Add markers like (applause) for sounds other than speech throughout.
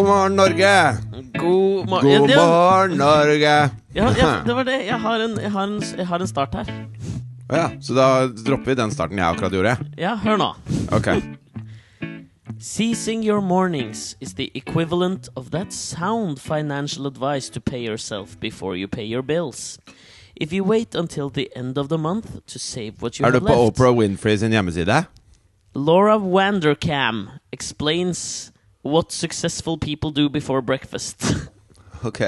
God morgen, Norge! God morgen. God Ja, morgen, Norge! Ja, ja, (laughs) det var det. Jeg har en, jeg har en, jeg har en start her. Å ja, så da dropper vi den starten jeg akkurat gjorde. Ja, hør nå. Ok. Seizing your mornings is the equivalent of that sound financial advice to pay yourself before you pay your bills. If you wait until the end of the month to save what you Er du på Oprah Winfrey sin hjemmeside? Laura Wandercam explains what successful people do before breakfast. (laughs) Ok.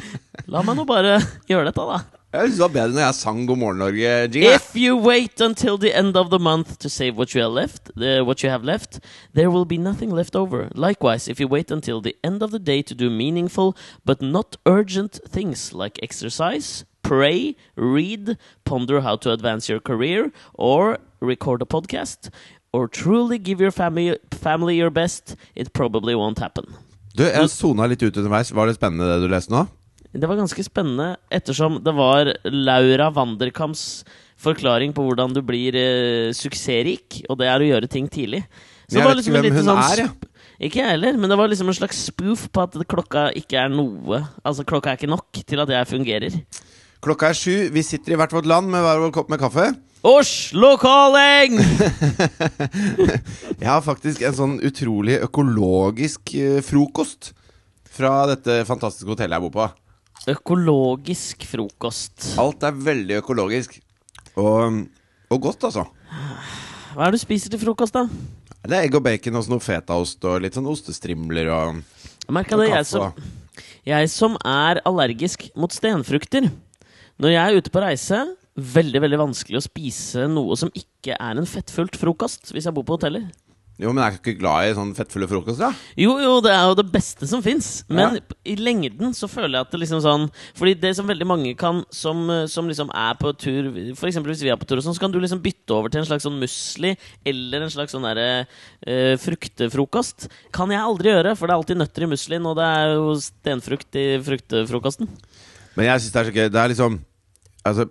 (laughs) La meg nå bare gjøre dette, da. Jeg synes det var bedre når jeg sang God morgen, Norge. Jingle. If you wait until the end of the month to save what you have left, uh, what you have left, there will be nothing left over. Likewise, if you wait until the end of the day to do meaningful but not urgent things like exercise, pray, read, ponder how to advance your career, or record a podcast, or truly give your family family your best, it probably won't happen. Du, jeg sona litt ut underveis. Var det spennende det du leste nå? Det var ganske spennende, ettersom det var Laura Wanderkams forklaring på hvordan du blir eh, suksessrik, og det er å gjøre ting tidlig. Så jeg det var vet liksom ikke hvem hun sånn er, jeg. Ikke jeg heller, men det var liksom en slags spoof på at klokka ikke er noe Altså, klokka er ikke nok til at jeg fungerer. Klokka er sju. Vi sitter i hvert vårt land med hver vår kopp med kaffe. Oslo calling! (laughs) Jeg har faktisk en sånn utrolig økologisk eh, frokost fra dette fantastiske hotellet jeg bor på. Økologisk frokost. Alt er veldig økologisk. Og, og godt, altså. Hva er det du spiser til frokost, da? Det er egg og bacon og noe fetaost og litt sånn ostestrimler og, Jeg og det, jeg som, jeg som er allergisk mot stenfrukter. Når jeg er ute på reise, veldig veldig vanskelig å spise noe som ikke er en fettfullt frokost, hvis jeg bor på hoteller. Jo, men er du ikke glad i sånn fettfulle frokost, da? Jo, jo, det er jo det beste som fins. Men Ja. i lengden så føler jeg at det liksom sånn Fordi det som veldig mange kan som, som liksom er på tur eksempel hvis vi er på tur, og sånn, så kan du liksom bytte over til en slags sånn musli eller en slags sånn derre uh, fruktefrokost. Kan jeg aldri gjøre, for det er alltid nøtter i muslien, og det er jo stenfrukt i fruktefrokosten. Men jeg syns det er så gøy. Det er liksom Altså,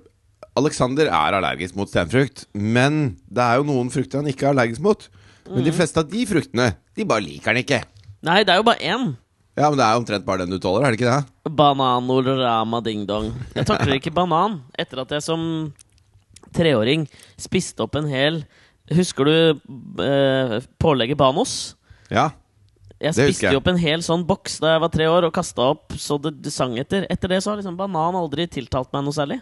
Alexander er allergisk mot stenfrukt, men det er jo noen frukter han ikke er allergisk mot. Men de Mm. fleste av de fruktene, de bare liker han ikke. Nei, det er jo bare én. Ja, men det er omtrent bare den du tåler, er det ikke det? Bananorama ding-dong. Jeg takler ikke banan etter at jeg som treåring spiste opp en hel Husker du eh, pålegget Banos? Ja. Jeg spiste jo opp en hel sånn boks da jeg var tre år, og kasta opp så det, det sang etter. Etter det så har liksom banan aldri tiltalt meg noe særlig.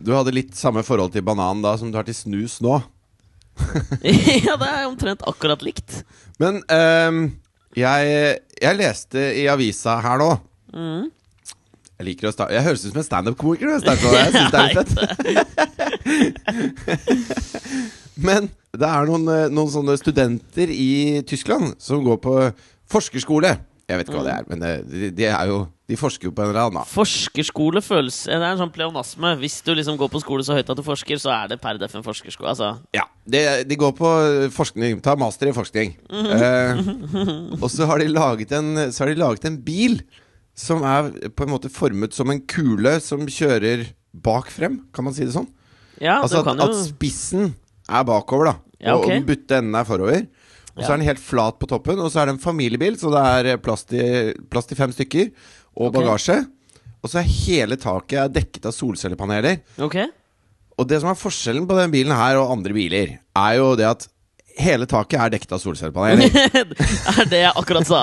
Du hadde litt samme forhold til banan da som du har til snus nå. (laughs) ja, det er omtrent akkurat likt. Men um, jeg, jeg leste i avisa her nå Mm. Jeg liker å starte Jeg høres ut som en standup-komiker. jeg syns det er litt fett. (laughs) Men det er noen, eh, noen sånne studenter i Tyskland som går på forskerskole. Jeg vet ikke hva det er, men det, de, er jo De forsker jo på en eller annen. Forskerskole føles Det er en sånn pleonasme. Hvis du liksom går på skole så høyt at du forsker, så er det per def en forskerskole. Altså, Ja, de, de går på forskning, tar master i forskning. eh, og så har, de laget en, så har de laget en bil som er på en måte formet som en kule som kjører bak frem, kan man si det sånn? ja, Altså at, at spissen er bakover, da. Ja, og, ok. og den butte enden er forover. Og så er den helt flat på toppen, og så er det en familiebil, så det er plass til, plass til fem stykker, og okay. bagasje. Og så er hele taket dekket av solcellepaneler. Ok. Og det som er forskjellen på den bilen her og andre biler, er jo det at hele taket er dekket av solcellepaneler. (laughs) er det jeg akkurat sa.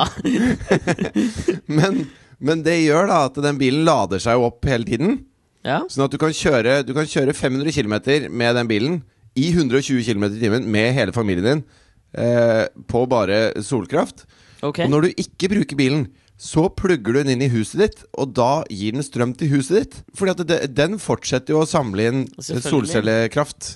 (laughs) men, men det gjør da at den bilen lader seg opp hele tiden. Ja. Sånn at du kan kjøre, du kan kjøre 500 km med den bilen i 120 km i timen med hele familien din eh, på bare solkraft. Okay. Og når du ikke bruker bilen, så plugger du den inn i huset ditt, og da gir den strøm til huset ditt. Fordi at det, den fortsetter jo å samle inn solcellekraft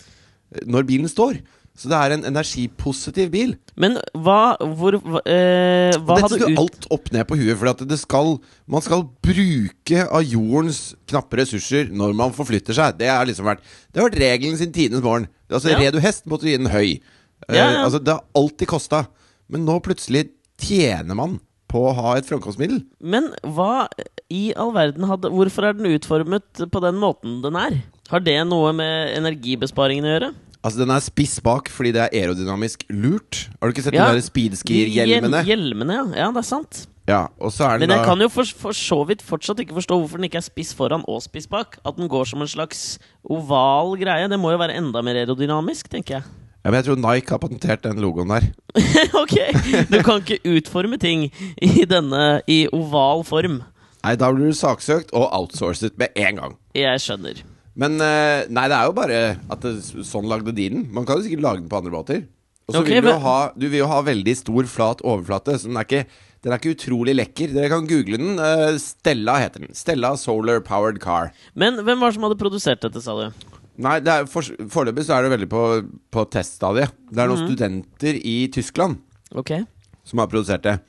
når bilen står. Så det er en energipositiv bil. Men hva Hvor hva, eh, hva Dette ut... alt opp ned på huet. For det skal, man skal bruke av jordens knappe ressurser når man forflytter seg. Det har liksom vært Det har vært regelen sin tidenes morgen. Altså, Ja. Red du hest, måtte du gi den høy. Eh, Ja, ja. altså, det har alltid kosta. Men nå plutselig tjener man på å ha et framkomstmiddel. Men hva i all verden hadde Hvorfor er den utformet på den måten den er? Har det noe med energibesparingen å gjøre? Altså, den er spiss bak fordi det er aerodynamisk lurt. Har du ikke sett Ja. de der speedskier-hjelmene? Hjelmene, ja. Ja, det er sant. Ja, og så er den Men jeg da kan jo for, for så vidt fortsatt ikke forstå hvorfor den ikke er spiss foran og spiss bak. At den går som en slags oval greie. Det må jo være enda mer aerodynamisk, tenker jeg. Ja, Men jeg tror Nike har patentert den logoen der. (laughs) ok! Du kan ikke utforme ting i denne i oval form. Nei, da blir du saksøkt og outsourcet med en gang. Jeg skjønner. Men eh, nei, det er jo bare at det, sånn lagde de den. Man kan jo sikkert lage den på andre måter. Og så okay, vil du, men- ha, du vil jo ha veldig stor, flat overflate. Så den er ikke, den er ikke utrolig lekker. Dere kan google den. Eh, Stella heter den. Stella Solar Powered Car. Men hvem var det som hadde produsert dette, sa du? Nei, foreløpig så er det veldig på, på teststadiet. Det er noen noen studenter i Tyskland Ok. som har produsert det.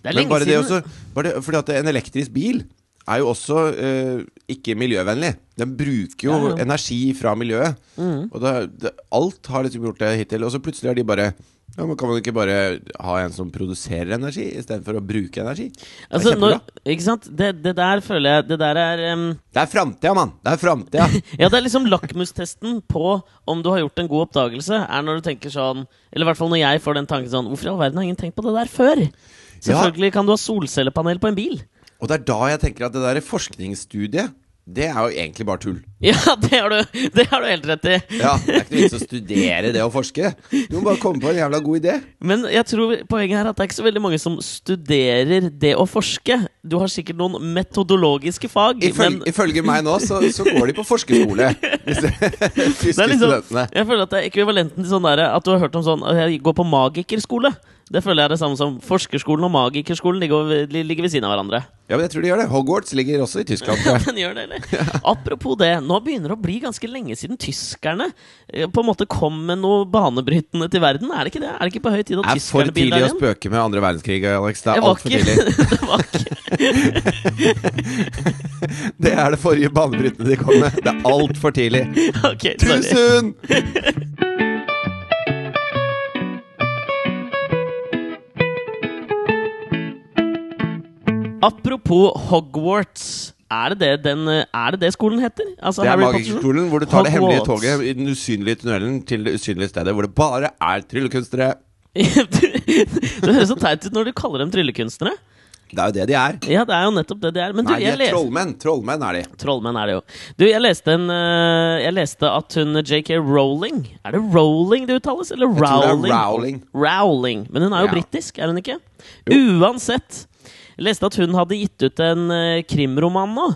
Det er Men lenge bare det også, bare det, fordi at en elektrisk bil er jo også eh, ikke miljøvennlig. Den bruker jo Ja, ja. energi fra miljøet. Mm. Og det, det, alt har liksom gjort det hittil. Og så plutselig har de bare ja, men Kan man ikke bare ha en som produserer energi, istedenfor å bruke energi? Er Altså, når, ikke sant? Det, det der føler jeg Det der er um... Det er framtida, mann! Det er framtida! (laughs) Ja, det er liksom lakmustesten på om du har gjort en god oppdagelse, er når du tenker sånn Eller i hvert fall når jeg får den tanken sånn Hvorfor i all verden har ingen tenkt på det der før? Selvfølgelig kan du ha solcellepanel på en bil. og det er da jeg tenker at det der forskningsstudiet, det er jo egentlig bare tull. (laughs) Ja, det har du, det har du helt rett i. Ja, Det er ikke noe vits å studere det å forske. Du må bare komme på en jævla god idé. Men jeg tror poenget her er at det er ikke så veldig mange som studerer det å forske. Du har sikkert noen metodologiske fag. Ifølge, men ifølge meg nå, så, så går de på forskerskole. Disse tyske liksom, studentene. jeg føler at det er ekvivalenten til sånn der, at du har hørt om sånn at jeg går på magikerskole. Det føler jeg er det samme som forskerskolen og magikerskolen ligger, ligger ved siden av hverandre. Ja, men jeg tror de gjør det. Hogwarts ligger også i Tyskland. (laughs) Ja. Den gjør det, eller? Apropos det, nå begynner det å bli ganske lenge siden tyskerne eh, på en måte kom med noe banebrytende til verden. Er det ikke det? Er det ikke på høy tid at er for tidlig å spøke med andre verdenskrig, Alex. Det er altfor tidlig. (laughs) det var ikke (laughs) Det er det forrige banebrytende de kom med. Det er altfor tidlig. Ok, sorry. Tusen! Apropos Hogwarts. Er det det, den, eh, er det det skolen heter? Altså Det er magikerskolen hvor du tar det hemmelige toget i den usynlige tunnelen til det usynlige stedet hvor det bare er tryllekunstnere. (laughs) det høres så teit ut når du kaller dem tryllekunstnere. Det er jo det de er. Ja, det er jo nettopp det de er. Men du, Nei, de er leste... trollmenn. Trollmenn er de. Trollmenn er det jo. Du, jeg leste en eh, Jeg leste at hun JK Rowling Er det Rowling det uttales, eller tror det er Rowling? Rowling. Rowling. Men hun er jo Ja. britisk, er hun ikke? Jo. Uansett. Jeg leste at hun hadde gitt ut en eh, krimroman nå,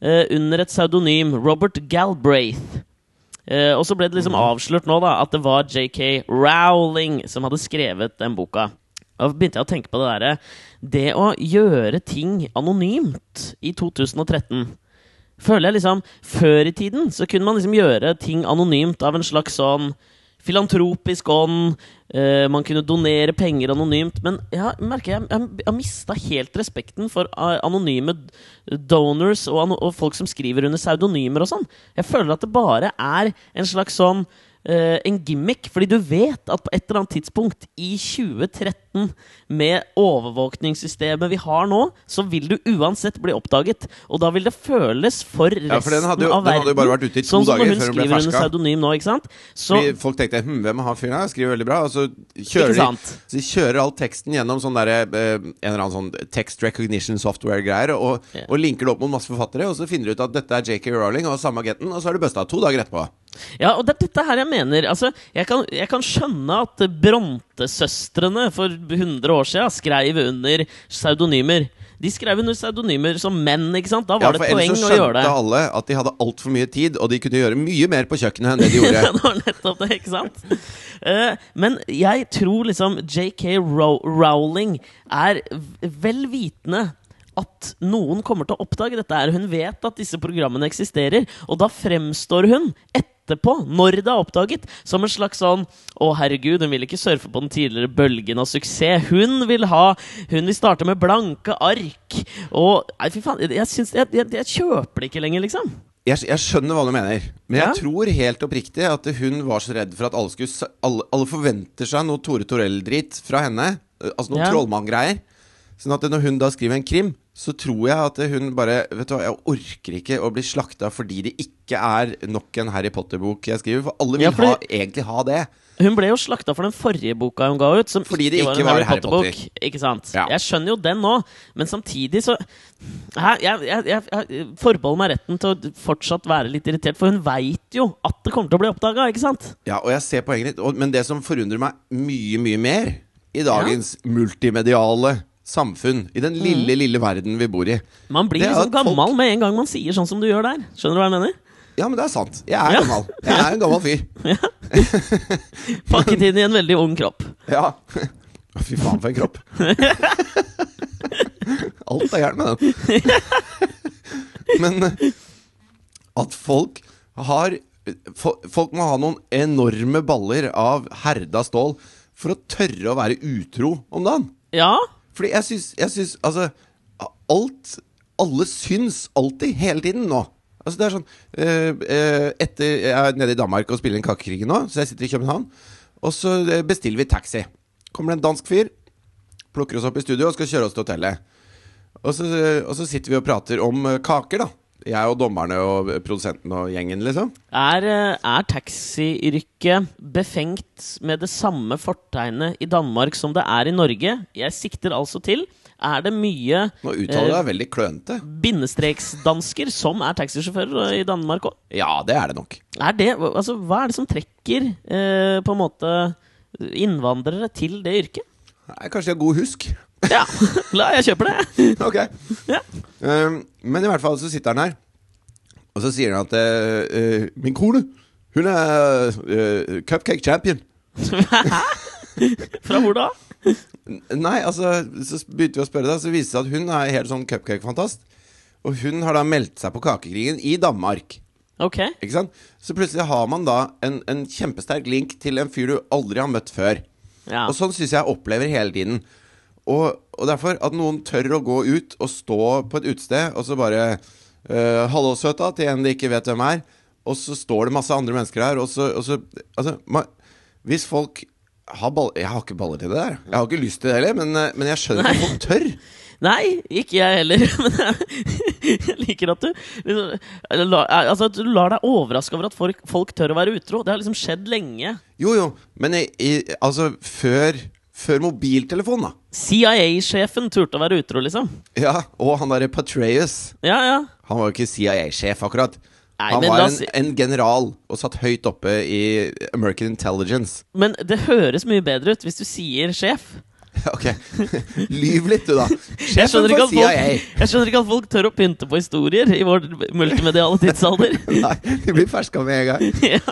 eh, under et pseudonym. Robert Galbraith. Eh, og så ble det liksom Mhm. avslørt nå da at det var JK Rowling som hadde skrevet den boka. Da begynte jeg å tenke på det derre Det å gjøre ting anonymt i 2013 Føler jeg liksom Før i tiden så kunne man liksom gjøre ting anonymt av en slags sånn filantropisk ånd. Uh, man kunne donere penger anonymt. Men jeg merker jeg, jeg, jeg mista helt respekten for eh, anonyme donors og, an og folk som skriver under pseudonymer og sånn. Jeg føler at det bare er en slags sånn en gimmick, fordi du vet at på et eller annet tidspunkt i 2013, med overvåkningssystemet vi har nå, så vil du uansett bli oppdaget. Og da vil det føles for resten Ja, for den hadde jo- av den hadde jo bare vært ute i to sånn dager hun før hun ble skriver under pseudonym nå, ikke sant? Så, folk tenkte hm, hvem er han fyren her? Skriver veldig bra. Og så kjører de, så de kjører all teksten gjennom sånn derre, eh, en eller annen sånn text recognition software-greier, og, yeah. og linker det opp mot masse forfattere, og så finner du ut at dette er JK Rowling og samme agenten, og så er du busta to dager etterpå. Ja, og det er dette her jeg mener. Altså, jeg kan, jeg kan skjønne at Bronte-søstrene for 100 år siden skrev under pseudonymer. De skrev under pseudonymer som menn, ikke sant? Da var Ja, det et poeng ellers så det. Ellers skjønte alle at de hadde altfor mye tid, og de kunne gjøre mye mer på kjøkkenet enn det de gjorde. (laughs) det var nettopp det, ikke sant? Eh, men jeg tror liksom JK Row Rowling er vel vitende at noen kommer til å oppdage dette her. Hun vet at disse programmene eksisterer, og da fremstår hun etterpå, når det er oppdaget, som en slags sånn Å, herregud, hun vil ikke surfe på den tidligere bølgen av suksess. Hun vil ha Hun vil starte med blanke ark. Og Nei, fy faen, jeg, synes, jeg, jeg, jeg kjøper det ikke lenger, liksom. Jeg, jeg skjønner hva du mener, men Ja? jeg tror helt oppriktig at hun var så redd for at alle skulle Alle, alle forventer seg noe Tore Torell-drit fra henne. Altså noen Ja. trollmanngreier. Sånn at når hun da skriver en krim, så tror jeg at hun bare Vet du hva, jeg orker ikke å bli slakta fordi det ikke er nok en Harry Potter-bok jeg skriver, for alle vil Ja, ha, egentlig ha det. Hun ble jo slakta for den forrige boka hun ga ut. Som Fordi det ikke en var Harry Harry Potter-bok. Potter. Ikke sant? Ja. Jeg skjønner jo den nå, men samtidig så jeg, jeg, jeg, jeg forbeholder meg retten til å fortsatt være litt irritert, for hun veit jo at det kommer til å bli oppdaga, ikke sant? Ja, og jeg ser poenget ditt. Men det som forundrer meg mye, mye mer i dagens multimediale samfunn, i den lille, lille verden vi bor i Man blir Det liksom gammel folk- med en gang man sier sånn som du gjør der. Skjønner du hva jeg mener? Ja, men det er sant. Jeg er Ja. gammel. Jeg er en gammel fyr. (laughs) Pakket inn i en veldig ung kropp. Ja. Fy faen, for en kropp. (laughs) Alt er gærent med den. (laughs) Men at folk har Folk må ha noen enorme baller av herda stål for å tørre å være utro om dagen. Ja, Fordi jeg syns, jeg syns Altså, alt Alle syns alltid, hele tiden nå. Altså det er sånn eh, Etter Jeg er nede i Danmark og spiller inn Kakekrigen nå, så jeg sitter i København. Og så eh, bestiller vi taxi. Kommer det en dansk fyr, plukker oss opp i studio og skal kjøre oss til hotellet. Og så, og så sitter vi og prater om kaker, da. Jeg og dommerne og produsenten og gjengen, liksom. Er, eh, er taxiyrket befengt med det samme fortegnet i Danmark som det er i Norge? Jeg sikter altså til Er det mye Nå uttaler du eh, deg veldig klønete. bindestreksdansker som er taxisjåfører i Danmark òg? Ja, det er det nok. Er det, altså, hva er det som trekker eh, på en måte innvandrere til det yrket? Nei, kanskje de har god husk. (laughs) Ja, la jeg kjøper det. (laughs) ok. Ja. Um, men i hvert fall så sitter han her, og så sier han at uh, Min kone, hun er uh, cupcake champion. Hæ? (laughs) Fra hvor da? Nei, altså, så begynte vi å spørre, da, så viste det seg at hun er helt sånn cupcake-fantast. Og hun har da meldt seg på Kakekrigen i Danmark. Ok. Ikke sant? Så plutselig har man da en, en kjempesterk link til en fyr du aldri har møtt før. Ja. Og sånn syns jeg jeg opplever hele tiden. Og, og derfor, at noen tør å gå ut og stå på et utested og så bare uh, 'Hallo, søta', til en de ikke vet hvem er. Og så står det masse andre mennesker der, og så, og så Altså, man, hvis folk har baller Jeg har ikke baller til det der. Jeg har ikke lyst til det heller, men, eh, men jeg skjønner ikke at folk tør. Nei, ikke jeg heller. (laughs) Men jeg, jeg liker at du liksom, altså at du lar deg overraske over at folk, folk tør å være utro. Det har liksom skjedd lenge. Jo, jo, men jeg, jeg, altså før, før mobiltelefon, da. CIA-sjefen turte å være utro, liksom. Ja, Og han derre Patreus. Ja, ja. Han var jo ikke CIA-sjef, akkurat. Nei, han men var en, en general og satt høyt oppe i American Intelligence. Men det høres mye bedre ut hvis du sier sjef. (laughs) Ok, lyv litt du, da. (laughs) Sjefen for folk, CIA. jeg skjønner ikke at folk tør å pynte på historier i vår multimediale tidsalder. (laughs) Nei, de blir ferska med en gang. ja.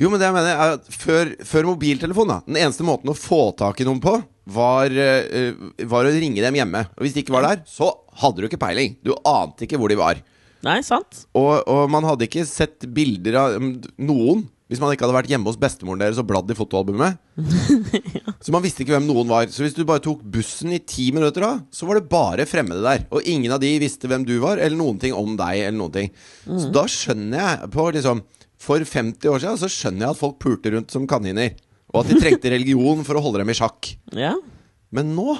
Jo, men det jeg mener er at før, før mobiltelefon, da Den eneste måten å få tak i noen på, var, uh, var å ringe dem hjemme. Og hvis de ikke var der, så hadde du ikke peiling. Du ante ikke hvor de var. Nei, sant? Og, og man hadde ikke sett bilder av um, noen hvis man ikke hadde vært hjemme hos bestemoren deres og bladd i fotoalbumet. (laughs) Så man visste ikke hvem noen var. Så hvis du bare tok bussen i ti minutter da, så var det bare fremmede der. Og ingen av de visste hvem du var, eller noen ting om deg. eller noen ting Så da skjønner jeg på liksom For 50 år siden så skjønner jeg at folk pulte rundt som kaniner. Og at de trengte (laughs) religion for å holde dem i sjakk. Ja. Men nå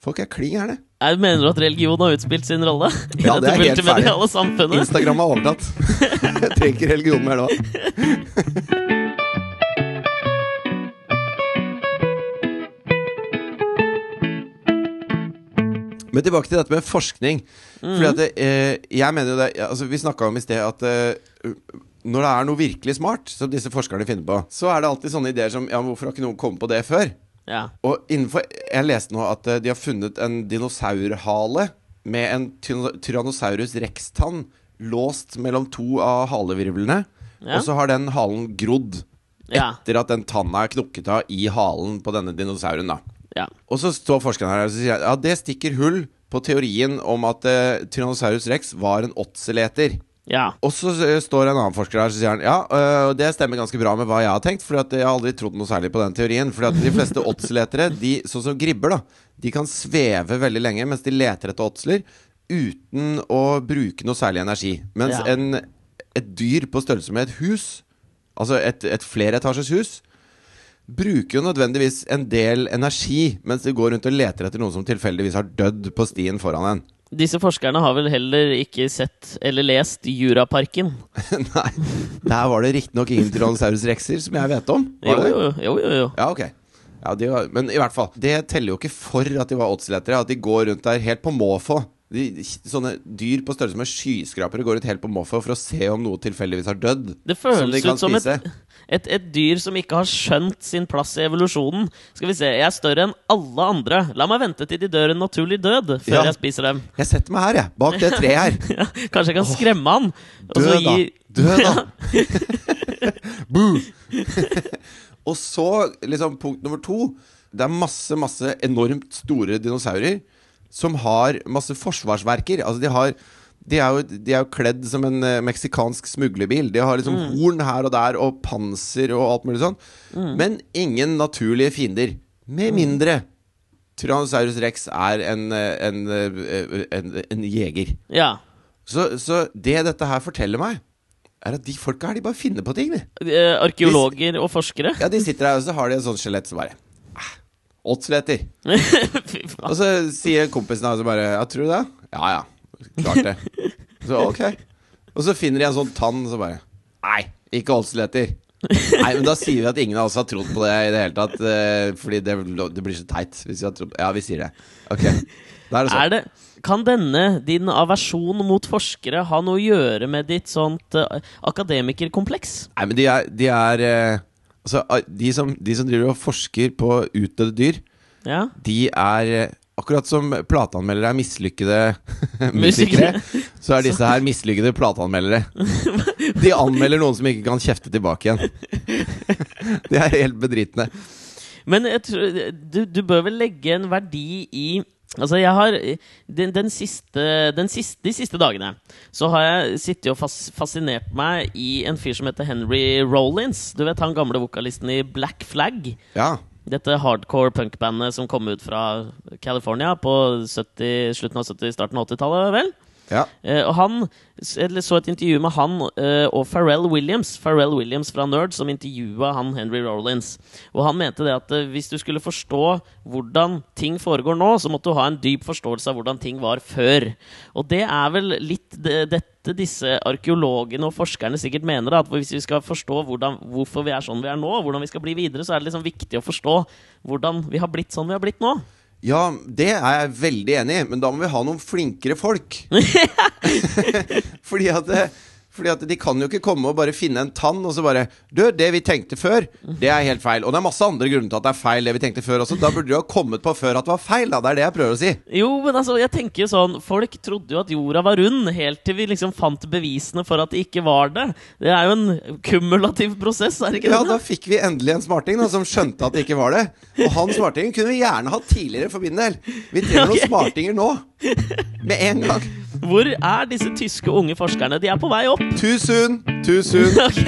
Folk er klin gærne. Mener du at religion har utspilt sin rolle Ja, det er (laughs) helt ferdig. Instagram har overtatt. (laughs) Jeg trenger ikke religion mer nå. Men tilbake til dette med forskning. Fordi at eh, jeg mener jo det altså Vi snakka om i sted at eh, når det er noe virkelig smart, som disse forskerne finner på, så er det alltid sånne ideer som Ja, hvorfor har ikke noen kommet på det før? Ja. Og innenfor Jeg leste nå at eh, de har funnet en dinosaurhale med en tyranno- Tyrannosaurus rex-tann låst mellom to av halevirvlene. Ja. Og så har den halen grodd Ja. etter at den tanna er knukket av i halen på denne dinosauren. da ja. Og så står forskeren her og sier ja, det stikker hull på teorien om at uh, Tyrannosaurus rex var en åtseleter. Ja. Og så eh, står en annen forsker her og sier han, ja, og det stemmer ganske bra med hva jeg har tenkt. For jeg har aldri trodd noe særlig på den teorien. For de fleste åtseletere, de, sånn som gribber, da, de kan sveve veldig lenge mens de leter etter åtsler uten å bruke noe særlig energi. Mens Ja. en, et dyr på størrelse med et hus, altså et, et flereetasjes hus, bruker jo nødvendigvis en del energi mens de går rundt og leter etter noen som tilfeldigvis har dødd på stien foran en. Disse forskerne har vel heller ikke sett eller lest Juraparken? (laughs) Nei, der var det riktignok ingen Tyrannosaurus rexer som jeg vet om. Var det? jo, jo. jo, jo. Ja, ok. Ja, var, men i hvert fall, det teller jo ikke for at de var oddsletere. At de går rundt der helt på måfå. De, sånne dyr på størrelse med skyskrapere går ut helt på måfå for å se om noe tilfeldigvis har dødd. Det Som føles de kan ut som et, (laughs) et, et dyr som ikke har skjønt sin plass i evolusjonen. Skal vi se, Jeg er større enn alle andre. La meg vente til de dør en naturlig død før Ja. jeg spiser dem. Jeg setter meg her, jeg. Bak det treet her. (laughs) Ja, kanskje jeg kan skremme han? Død, da. gi- Død, da. (laughs) Boo! og så, liksom, punkt nummer to. Det er masse, masse enormt store dinosaurer som har masse forsvarsverker. Altså, de har de er, jo, de er jo kledd som en uh, meksikansk smuglerbil. De har liksom horn her og der, og panser og alt mulig sånn. Men ingen naturlige fiender. Med mindre Tyrannosaurus rex er en, eh, en, eh, en, en jeger. Ja. Så, så det dette her forteller meg, er at de folka her, de bare finner på ting, de. Arkeologer og forskere. Ja, de sitter her, og så har de et sånt skjelett som bare ah, Oddsletter. (laughs) (laughs) Og så sier kompisen hans bare Ja, tror du det? Ja ja, klart det. (laughs) Så ok. Og så finner de en sånn tann, så bare Nei, ikke oddsletter. Nei, men da sier vi at ingen av oss har trodd på det i det hele tatt. eh, Fordi det, det blir så teit hvis vi har trodd Ja, vi sier det. Ok. Da er det sånn. Er det, kan denne, din aversjon mot forskere, ha noe å gjøre med ditt sånt uh, akademikerkompleks? Nei, men de er, de er uh, Altså, de som, de som driver og forsker på utdødde dyr, Ja? de er Akkurat som plateanmeldere er mislykkede (laughs) Musikere. så er disse her mislykkede plateanmeldere. (laughs) De anmelder noen som ikke kan kjefte tilbake igjen. (laughs) De er helt bedritne. Men tror, du, du bør vel legge en verdi i Altså, jeg har den, den siste, den siste, De siste dagene så har jeg sittet og fas, fascinert meg i en fyr som heter Henry Rollins. Du vet han gamle vokalisten i Black Flag? Ja. Dette hardcore punkbandet som kom ut fra California på 70, slutten av 70-, starten av 80-tallet, vel? Ja. Uh, og han jeg så et intervju med han uh, og Pharrell Williams Pharrell Williams fra Nerd som intervjua han Henry Rollins. Og han mente det at uh, hvis du skulle forstå hvordan ting foregår nå, så måtte du ha en dyp forståelse av hvordan ting var før. Og det er vel litt det, dette disse arkeologene og forskerne sikkert mener. Da, at hvis vi skal forstå hvordan, hvorfor vi er sånn vi er nå, og hvordan vi skal bli videre, så er det liksom viktig å forstå hvordan vi har blitt sånn vi har blitt nå. Ja, det er jeg veldig enig i, men da må vi ha noen flinkere folk. (laughs) (laughs) fordi at det, fordi at de kan jo ikke komme og bare finne en tann og så bare Du, det vi tenkte før, det er helt feil. Og det er masse andre grunner til at det er feil, det vi tenkte før også. Da burde du ha kommet på før at det var feil, da. Det er det jeg prøver å si. Jo, men altså, jeg tenker jo sånn Folk trodde jo at jorda var rund, helt til vi liksom fant bevisene for at det ikke var det. Det er jo en kumulativ prosess, er det ikke Ja, da fikk vi endelig en smarting da, som skjønte at det ikke var det. Og han smartingen kunne vi gjerne hatt tidligere for min del. Vi trenger noen (laughs) smartinger nå. Med en gang. Hvor er disse tyske unge forskerne? De er på vei opp. Too soon, too soon. Ok.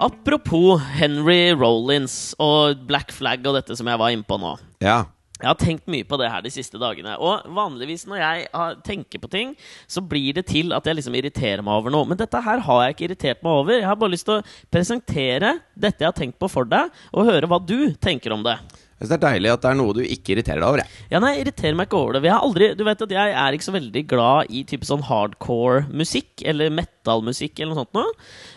Apropos Henry Rollins og Black Flag og dette som jeg var inne på nå. Ja. Jeg har tenkt mye på det her de siste dagene. Og vanligvis når jeg tenker på ting, så blir det til at jeg liksom irriterer meg over noe. Men dette her har jeg ikke irritert meg over. Jeg har bare lyst til å presentere dette jeg har tenkt på for deg, og høre hva du tenker om det. Jeg synes det er deilig at det er noe du ikke irriterer deg over. Jeg. Ja, nei, jeg irriterer meg ikke over det. Vi har aldri, du vet at Jeg er ikke så veldig glad i type sånn hardcore musikk, eller metal-musikk, eller noe sånt noe.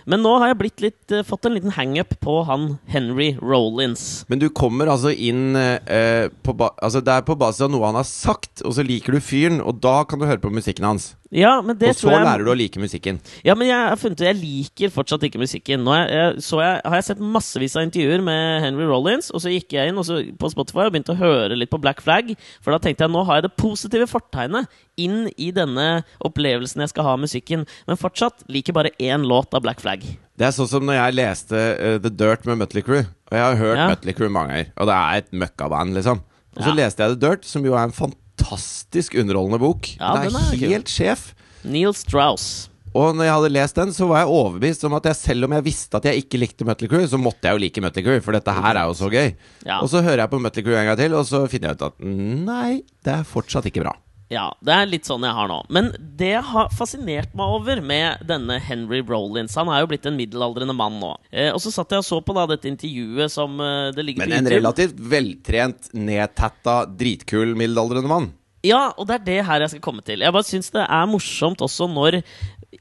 Men nå har jeg litt, eh, fått en liten hangup på han Henry Rollins. Men du kommer altså inn eh, på Altså Det er på basis av noe han har sagt, og så liker du fyren, og da kan du høre på musikken hans. Ja, men det og så tror jeg lærer du å like musikken. Ja, men jeg har funnet ut Jeg liker fortsatt ikke musikken. Nå jeg, jeg, så jeg, har jeg sett massevis av intervjuer med Henry Rollins, og så gikk jeg inn på Spotify og begynte å høre litt på Black Flag. For da tenkte jeg nå har jeg det positive fortegnet inn i denne opplevelsen jeg skal ha av musikken. Men fortsatt liker bare én låt av Black Flag. Det er sånn som når jeg leste uh, The Dirt med Mutley Crew. Og jeg har hørt Ja. Mötley Crüe mange ganger, og det er et møkkaband, liksom. Og så Ja. leste jeg The Dirt, som jo er en fantastisk underholdende bok. Ja, den er, er, helt kul. sjef. Neil Strauss. Og når jeg hadde lest den, så var jeg overbevist om at jeg selv om jeg visste at jeg ikke likte Mötley Crüe, så måtte jeg jo like Mötley Crüe, for dette her er jo så gøy. Ja. Og så hører jeg på Mötley Crüe en gang til, og så finner jeg ut at nei, det er fortsatt ikke bra. Ja, det er litt sånn jeg har nå. Men det jeg har fascinert meg over med denne Henry Rollins Han er jo blitt en middelaldrende mann nå. Eh, og så satt jeg og så på da dette intervjuet som eh, det ligger Men en relativt veltrent, nedtatta, dritkul middelaldrende mann. Ja, og det er det her jeg skal komme til. Jeg bare syns det er morsomt også når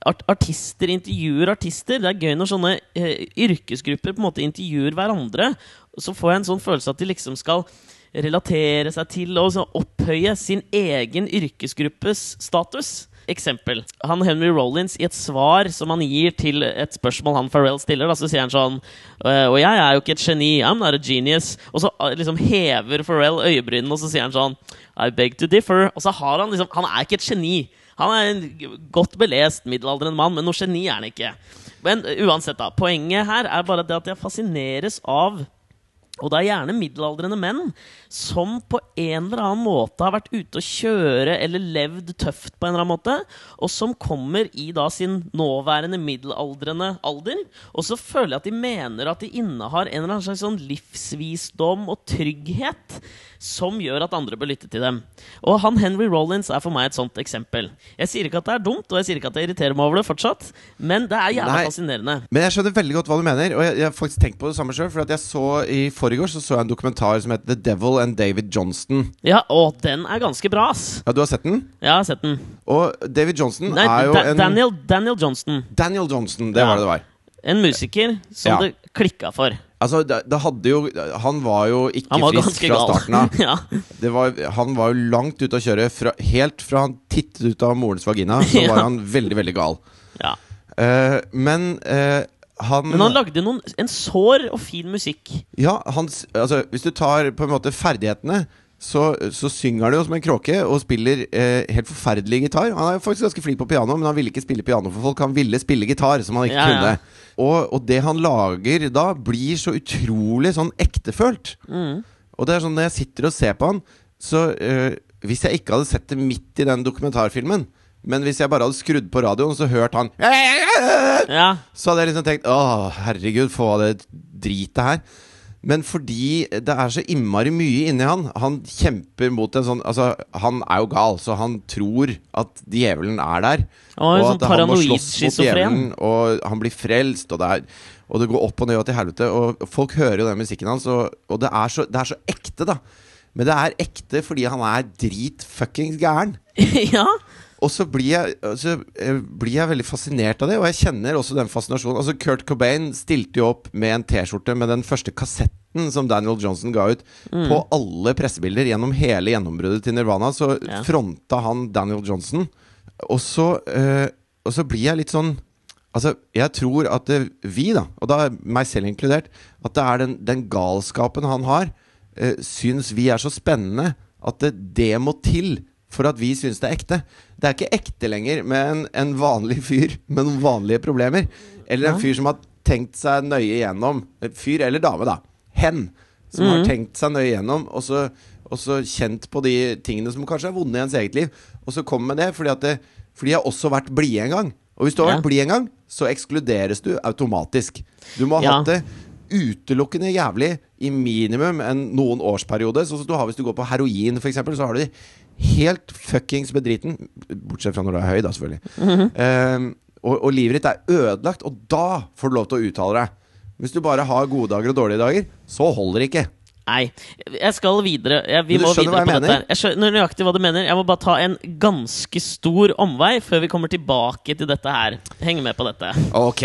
art artister intervjuer artister. Det er gøy når sånne eh, yrkesgrupper på en måte intervjuer hverandre. Så får jeg en sånn følelse at de liksom skal relatere seg til og opphøye sin egen yrkesgruppes status. Eksempel. Han Henry Rollins, i et svar som han gir til et spørsmål han Pharrell stiller, da, så sier han sånn «Øh, Og jeg er jo ikke et geni. I'm not a genius. Og så øh, liksom hever Pharrell øyebrynene, og så sier han sånn I beg to differ. Og så har han liksom Han er ikke et geni. Han er en godt belest middelaldrende mann, men noe geni er han ikke. Men uansett, da. Poenget her er bare det at jeg fascineres av og det er gjerne middelaldrende menn som på en eller annen måte har vært ute og kjøre eller levd tøft på en eller annen måte, og som kommer i da sin nåværende middelaldrende alder. Og så føler jeg at de mener at de innehar en eller annen slags sånn livsvisdom og trygghet som gjør at andre bør lytte til dem. Og han Henry Rollins er for meg et sånt eksempel. Jeg sier ikke at det er dumt, og jeg sier ikke at jeg irriterer meg over det fortsatt, men det er jævla Nei. fascinerende. Men jeg skjønner veldig godt hva du mener, og jeg, jeg har faktisk tenkt på det samme sjøl. For at jeg så i forgårs så, så jeg en dokumentar som heter The Devil and David Johnston. Ja, og den er ganske bra, ass. Ja, du har sett den? Ja, Jeg har sett den. Og David Johnston Nei, er jo Da- en Daniel, Daniel Johnston. Daniel Johnston, det Ja. var det det var. En musiker som Ja. det klikka for. Altså, det, det hadde jo Han var jo ikke var frisk fra gal. starten av. (laughs) ja. Det var, han var jo langt ute å kjøre. Fra, helt fra han tittet ut av morens vagina, så (laughs) var han veldig, veldig gal. ja. Uh, men eh, han Men han lagde noen, en sår og fin musikk. Ja, hans, altså, hvis du tar på en måte ferdighetene så, så synger han jo som en kråke og spiller eh, helt forferdelig gitar. Han er jo faktisk ganske flink på piano, men han ville ikke spille piano for folk. Han ville spille gitar, som han ikke Ja, ja. kunne. Og, og det han lager da, blir så utrolig sånn ektefølt. Mm. Og det er sånn når jeg sitter og ser på han, så eh, Hvis jeg ikke hadde sett det midt i den dokumentarfilmen, men hvis jeg bare hadde skrudd på radioen, så hørte han Ja. så hadde jeg liksom tenkt Å, herregud, få av det dritet her. Men fordi det er så innmari mye inni han Han kjemper mot en sånn Altså, han er jo gal, så han tror at djevelen er der. Og en sånn at han må slåss mot djevelen, og han blir frelst, og det, er, og det går opp og ned og til helvete. Og folk hører jo den musikken hans, og, og det, er så, det er så ekte, da. Men det er ekte fordi han er drit fuckings gæren. (laughs) ja. Og så blir jeg, så eh, blir jeg veldig fascinert av det, og jeg kjenner også den fascinasjonen. Altså Kurt Cobain stilte jo opp med en T-skjorte med den første kassetten som Daniel Johnson ga ut. På alle pressebilder gjennom hele gjennombruddet til Nirvana, så Ja. fronta han Daniel Johnson. Og så, øh, og så blir jeg litt sånn Altså, jeg tror at vi, da, og da meg selv inkludert, at det er den, den galskapen han har, øh, syns vi er så spennende at det, det må til for at vi syns det er ekte. Det er ikke ekte lenger med en, en vanlig fyr med noen vanlige problemer. Eller en fyr som har tenkt seg nøye gjennom. Fyr eller dame, da. Hen. Som har Mhm. tenkt seg nøye gjennom, og så, og så kjent på de tingene som kanskje er vonde i ens eget liv. Og så kommer med det fordi at det, fordi jeg har også vært blide en gang. Og hvis du har Ja. vært blid en gang, så ekskluderes du automatisk. Du må ha Ja. hatt det utelukkende jævlig i minimum en noen årsperiode. Sånn som du har hvis du går på heroin, f.eks., så har du det helt fuckings bedriten. Bortsett fra når du er høy, da, selvfølgelig. Ehm, og, og livet ditt er ødelagt, og da får du lov til å uttale deg. Hvis du bare har gode dager og dårlige dager, så holder det ikke. Nei, jeg skal videre. Jeg, vi må videre på dette. her. Jeg skjønner nøyaktig hva du mener. Jeg må bare ta en ganske stor omvei før vi kommer tilbake til dette her. Heng med på dette. Ok.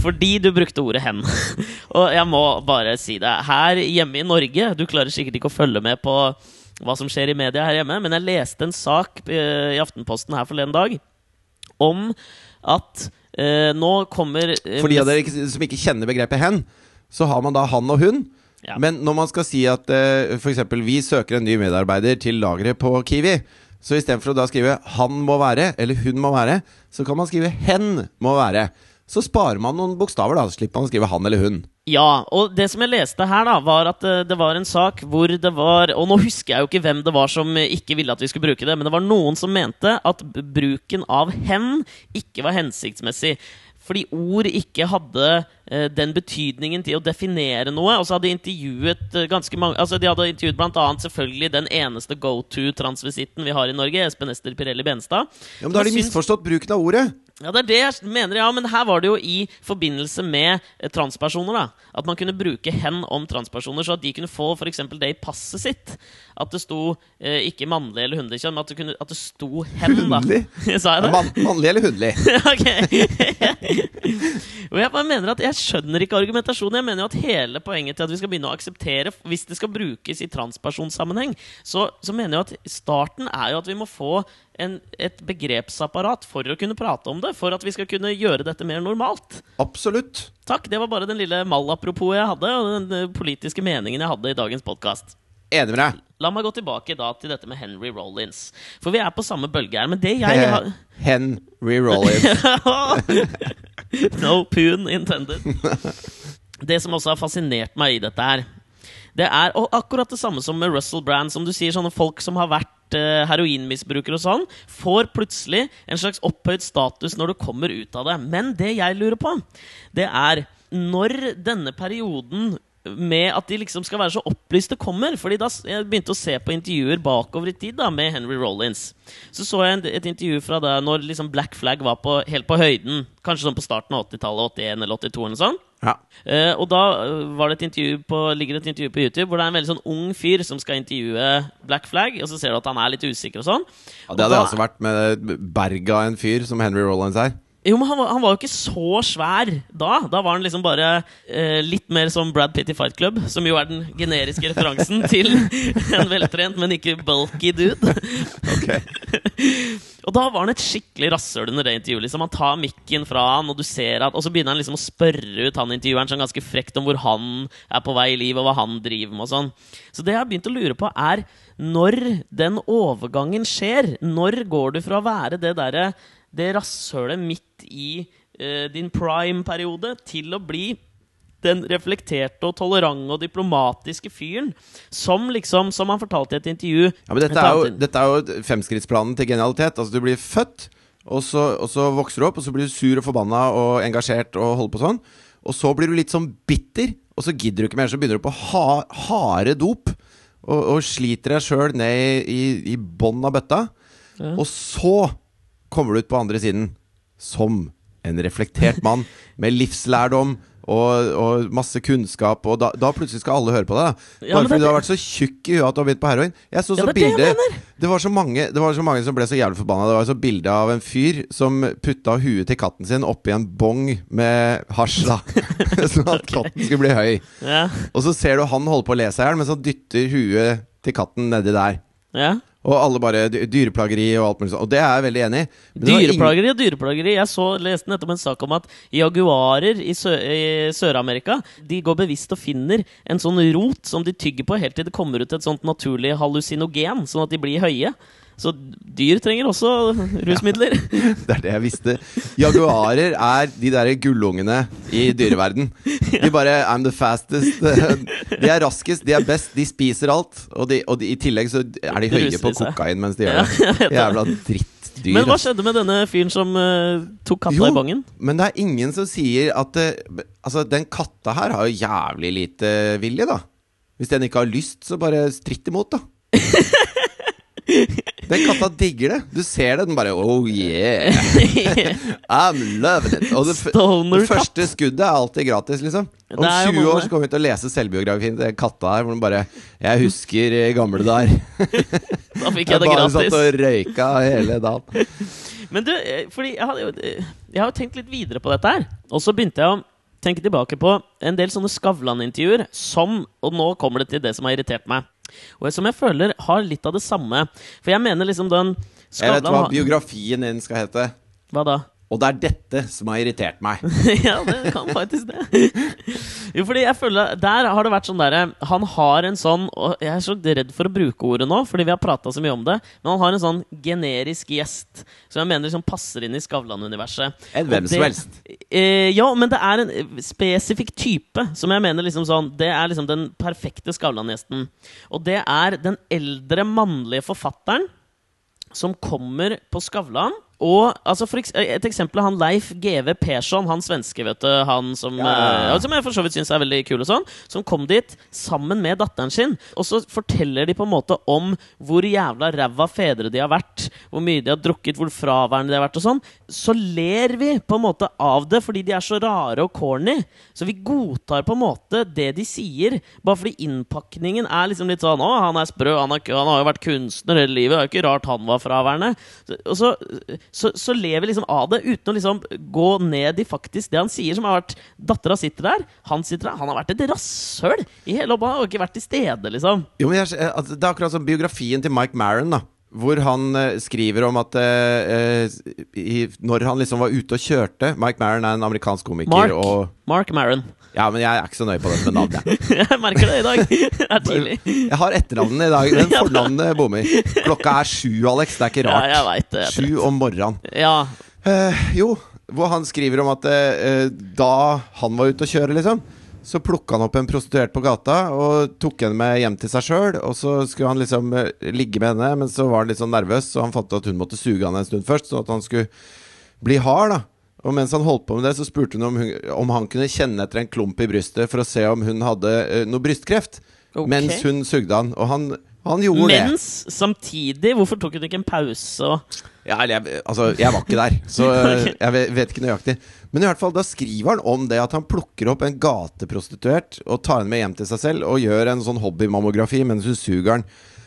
Fordi du brukte ordet 'hen'. (laughs) Og jeg må bare si det. Her hjemme i Norge Du klarer sikkert ikke å følge med på hva som skjer i media her hjemme, men jeg leste en sak eh, i Aftenposten her forleden dag om at eh, nå kommer eh, For de av dere som ikke kjenner begrepet hen, så har man da han og hun. Ja. Men når man skal si at uh, f.eks. vi søker en ny medarbeider til lageret på Kiwi, så istedenfor å da skrive 'han må være' eller 'hun må være', så kan man skrive 'hen må være'. Så sparer man noen bokstaver, da. Så slipper man å skrive 'han' eller 'hun'. Ja, og det som jeg leste her, da, var at eh, det var en sak hvor det var Og nå husker jeg jo ikke hvem det var som ikke ville at vi skulle bruke det, men det var noen som mente at bruken av hen ikke var hensiktsmessig. fordi ord ikke hadde den betydningen til å definere noe. Og så hadde de intervjuet eh, ganske mange Altså De hadde intervjuet annet selvfølgelig den eneste go to-transvisitten vi har i Norge, Espen Ester Pirelli Benstad. Ja, men da har de misforstått bruken av ordet. Ja, det er det jeg mener, ja, men her var det jo i forbindelse med eh, transpersoner. da At man kunne bruke hen om transpersoner, så at de kunne få eksempel det i passet sitt. At det sto eh, ikke mannlig eller hundelig kjønn, men at det, kunne, at det sto hen. da? (laughs) Sa jeg det? Man, mannlig eller hundelig? (laughs) ok. (laughs) Og jeg bare mener at jeg skjønner ikke argumentasjonen. Jeg mener jo at hele poenget til at vi skal begynne å akseptere Hvis det skal brukes i transpersonsammenheng, så, så mener jeg at starten er jo at vi må få en, et begrepsapparat for å kunne prate om det. For at vi skal kunne gjøre dette mer normalt. Absolutt. Takk. Det var bare den lille malapropos jeg hadde, og den eh, politiske meningen jeg hadde i dagens podkast. Enig med deg. La meg gå tilbake da til dette med Henry Rollins. For vi er på samme bølge her. Men det jeg har (laughs) Henry Rollins. (laughs) (laughs) no pun intended. Det som også har fascinert meg i dette her, det er og akkurat det samme som med Russell Brand. Som du sier, sånne folk som har vært uh, heroinmisbrukere og sånn, får plutselig en slags opphøyd status når du kommer ut av det. Men det jeg lurer på, det er når denne perioden med at de liksom skal være så opplyste kommer. Fordi da jeg begynte å se på intervjuer bakover i tid da med Henry Rollins. Så så jeg et intervju fra da når liksom Black Flag var på, helt på høyden. Kanskje sånn på starten av 80-tallet, 81 eller 82 eller sånt. Ja. Uh, og da eh, var det et intervju på, ligger det et intervju på YouTube hvor det er en veldig sånn ung fyr som skal intervjue Black Flag, og så ser du at han er litt usikker og sånn. Ja, det hadde da- også vært med berga en fyr som Henry Rollins er. Jo, men han var, han var jo ikke så svær da. Da var han liksom bare eh, litt mer som Brad Pitt i Fight Club, som jo er den generiske referansen (laughs) til en veltrent, men ikke bulky dude. (laughs) Og da var han et skikkelig rasshøl under det intervjuet. Liksom. Han tar mikken fra han, og du ser at Og så begynner han liksom å spørre ut han intervjueren sånn ganske frekt om hvor han er på vei i livet, og hva han driver med og sånn. Så det jeg har begynt å lure på, er når den overgangen skjer. Når går du fra å være det derre det rasshølet midt i eh, din prime-periode til å bli den reflekterte og tolerante og diplomatiske fyren som liksom, som han fortalte i et intervju Ja, men dette er jo, dette er jo femskrittsplanen til genialitet. Altså, du blir født, og så, og så vokser du opp, og så blir du sur og forbanna og engasjert og holder på sånn. Og så blir du litt sånn bitter, og så gidder du ikke mer. Så begynner du på ha, harde dop, og, og sliter deg sjøl ned i, i bånn av bøtta. Ja. Og så kommer du ut på andre siden som en reflektert mann med livslærdom og, og masse kunnskap, og da, da plutselig skal alle høre på deg. Ja, Bare fordi du har vært så tjukk i huet at du har begynt på heroin. Jeg så så det bilde det det var, så mange, det var så mange som ble så jævlig forbanna. Det var så bilde av en fyr som putta huet til katten sin oppi en bong med hasj, da. (laughs) sånn at katten skulle bli høy. Ja, Og så ser du han holde på å le seg i hjel, mens han dytter huet til katten nedi der. ja. Og alle bare Dyreplageri og alt mulig sånt. Og det er jeg veldig enig i. Dyreplageri og dyreplageri. Jeg så, leste nettopp en sak om at jaguarer i Sør-Amerika De går bevisst og finner en sånn rot som de tygger på helt til det kommer ut et sånt naturlig hallusinogen, sånn at de blir høye. Så dyr trenger også rusmidler. (laughs) Det er det jeg visste. Jaguarer er de derre gullungene i dyreverden. De bare I'm the fastest. (laughs) De er raskest, de er best, de spiser alt. Og, de, og de, i tillegg så er de høye på kokain mens de gjør det. Jævla dritt. Dyr, Men hva skjedde med denne fyren som uh, tok katta Jo. i bongen? Men det er ingen som sier at uh, Altså, den katta her har jo jævlig lite vilje, da. Hvis den ikke har lyst, så bare stritt imot, da. (laughs) Den katta digger det. Du ser det, den bare Oh yeah, (laughs) I'm loving it. Og det, det første skuddet er alltid gratis, liksom. Om Det er jo 20 år så kommer vi til å lese selvbiografien til den katta her, hvor den bare Jeg husker i gamle dager. (laughs) Da fikk jeg det gratis. Jeg bare satt og røyka hele dagen. (laughs) Men du, eh, fordi jeg, hadde jo, eh, jeg har jo tenkt litt videre på dette her. Og så begynte jeg å tenke tilbake på en del sånne Skavlan-intervjuer som Og nå kommer det til det som har irritert meg. Og som jeg føler har litt av det samme. For jeg mener liksom den Jeg vet Skavlan hva biografien din skal hete. Hva da? Og det er dette som har irritert meg. (laughs) ja, det kan faktisk det. (laughs) jo, fordi jeg føler Der har det vært sånn derre Han har en sånn Og jeg er så redd for å bruke ordet nå, fordi vi har prata så mye om det. Men han har en sånn generisk gjest som jeg mener liksom passer inn i Skavlan-universet. En Og hvem som helst. Eh, ja, men det er en spesifikk type som jeg mener liksom sånn Det er liksom den perfekte Skavlan-gjesten. Og det er den eldre mannlige forfatteren som kommer på Skavlan Og altså for Et eksempel er han Leif GV Persson, han svenske, vet du. Han som, Ja, ja, ja. eh, som jeg for så vidt syns er veldig kul, og sånn. Som kom dit sammen med datteren sin. Og så forteller de på en måte om hvor jævla ræva fedre de har vært. Hvor mye de har drukket, hvor fraværende de har vært og sånn. Så ler vi på en måte av det fordi de er så rare og corny. Så vi godtar på en måte det de sier, bare fordi innpakningen er liksom litt sånn Å, han er sprø, han, er, han har jo vært kunstner hele livet, det er jo ikke rart han var fraværende. Og så, så, så lever liksom av det uten å liksom gå ned i faktisk det han sier, som har vært Dattera sitter der, han sitter der. Han har vært et rasshøl i hele oppholdet, har ikke vært til stede, liksom. Jo, men jeg, altså, Det er akkurat som biografien til Mike Maron, da. Hvor han eh, skriver om at eh, eh, i, når han liksom var ute og kjørte Mike Maron er en amerikansk komiker. Mark. Og, Mark Maron. ja, men jeg er ikke så nøye på det med navnet. (laughs) Jeg merker det i dag. (laughs) Det er tidlig. Jeg har etternavnet i dag, men (laughs) fornavnet bommer. Klokka er sju, Alex. Det er ikke rart. Ja, jeg vet det. Sju om morgenen. Ja. Eh, jo, hvor han skriver om at eh, da han var ute og kjøre, liksom, så plukka han opp en prostituert på gata og tok henne med hjem til seg sjøl. Og så skulle han liksom eh, ligge med henne, men så var han litt sånn nervøs, så han fant ut at hun måtte suge han en stund først, sånn at han skulle bli hard, da. Og mens han holdt på med det, så spurte hun om, hun, om han kunne kjenne etter en klump i brystet for å se om hun hadde uh, noe brystkreft. Okay. Mens hun sugde han. Og han, han gjorde det. Mens samtidig Hvorfor tok hun ikke en pause Ja, eller jeg, altså, jeg var ikke der, så (laughs) Ok. jeg vet, vet ikke nøyaktig. Men i hvert fall, da skriver han om det at han plukker opp en gateprostituert og tar henne med hjem til seg selv og gjør en sånn hobbymammografi mens hun suger den.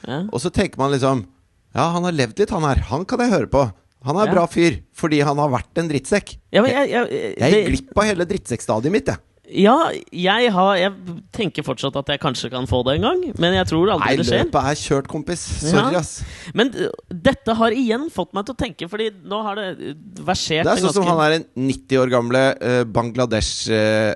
ja. Og så tenker man liksom Ja, han har levd litt, han her. Han kan jeg høre på. Han er en Ja. bra fyr, fordi han har vært en drittsekk. ja, men jeg, jeg, Jeg det- gikk glipp av hele drittsekkstadiet mitt, jeg. Ja, jeg, har, jeg tenker fortsatt at jeg kanskje kan få det en gang, men jeg tror aldri Nei, det skjer. Nei, løpet er kjørt, kompis. Sorry, Ja. ass. Men uh, dette har igjen fått meg til å tenke, Fordi nå har det uh, versert Det er sånn som han er en 90 år gamle uh, Bangladesh uh,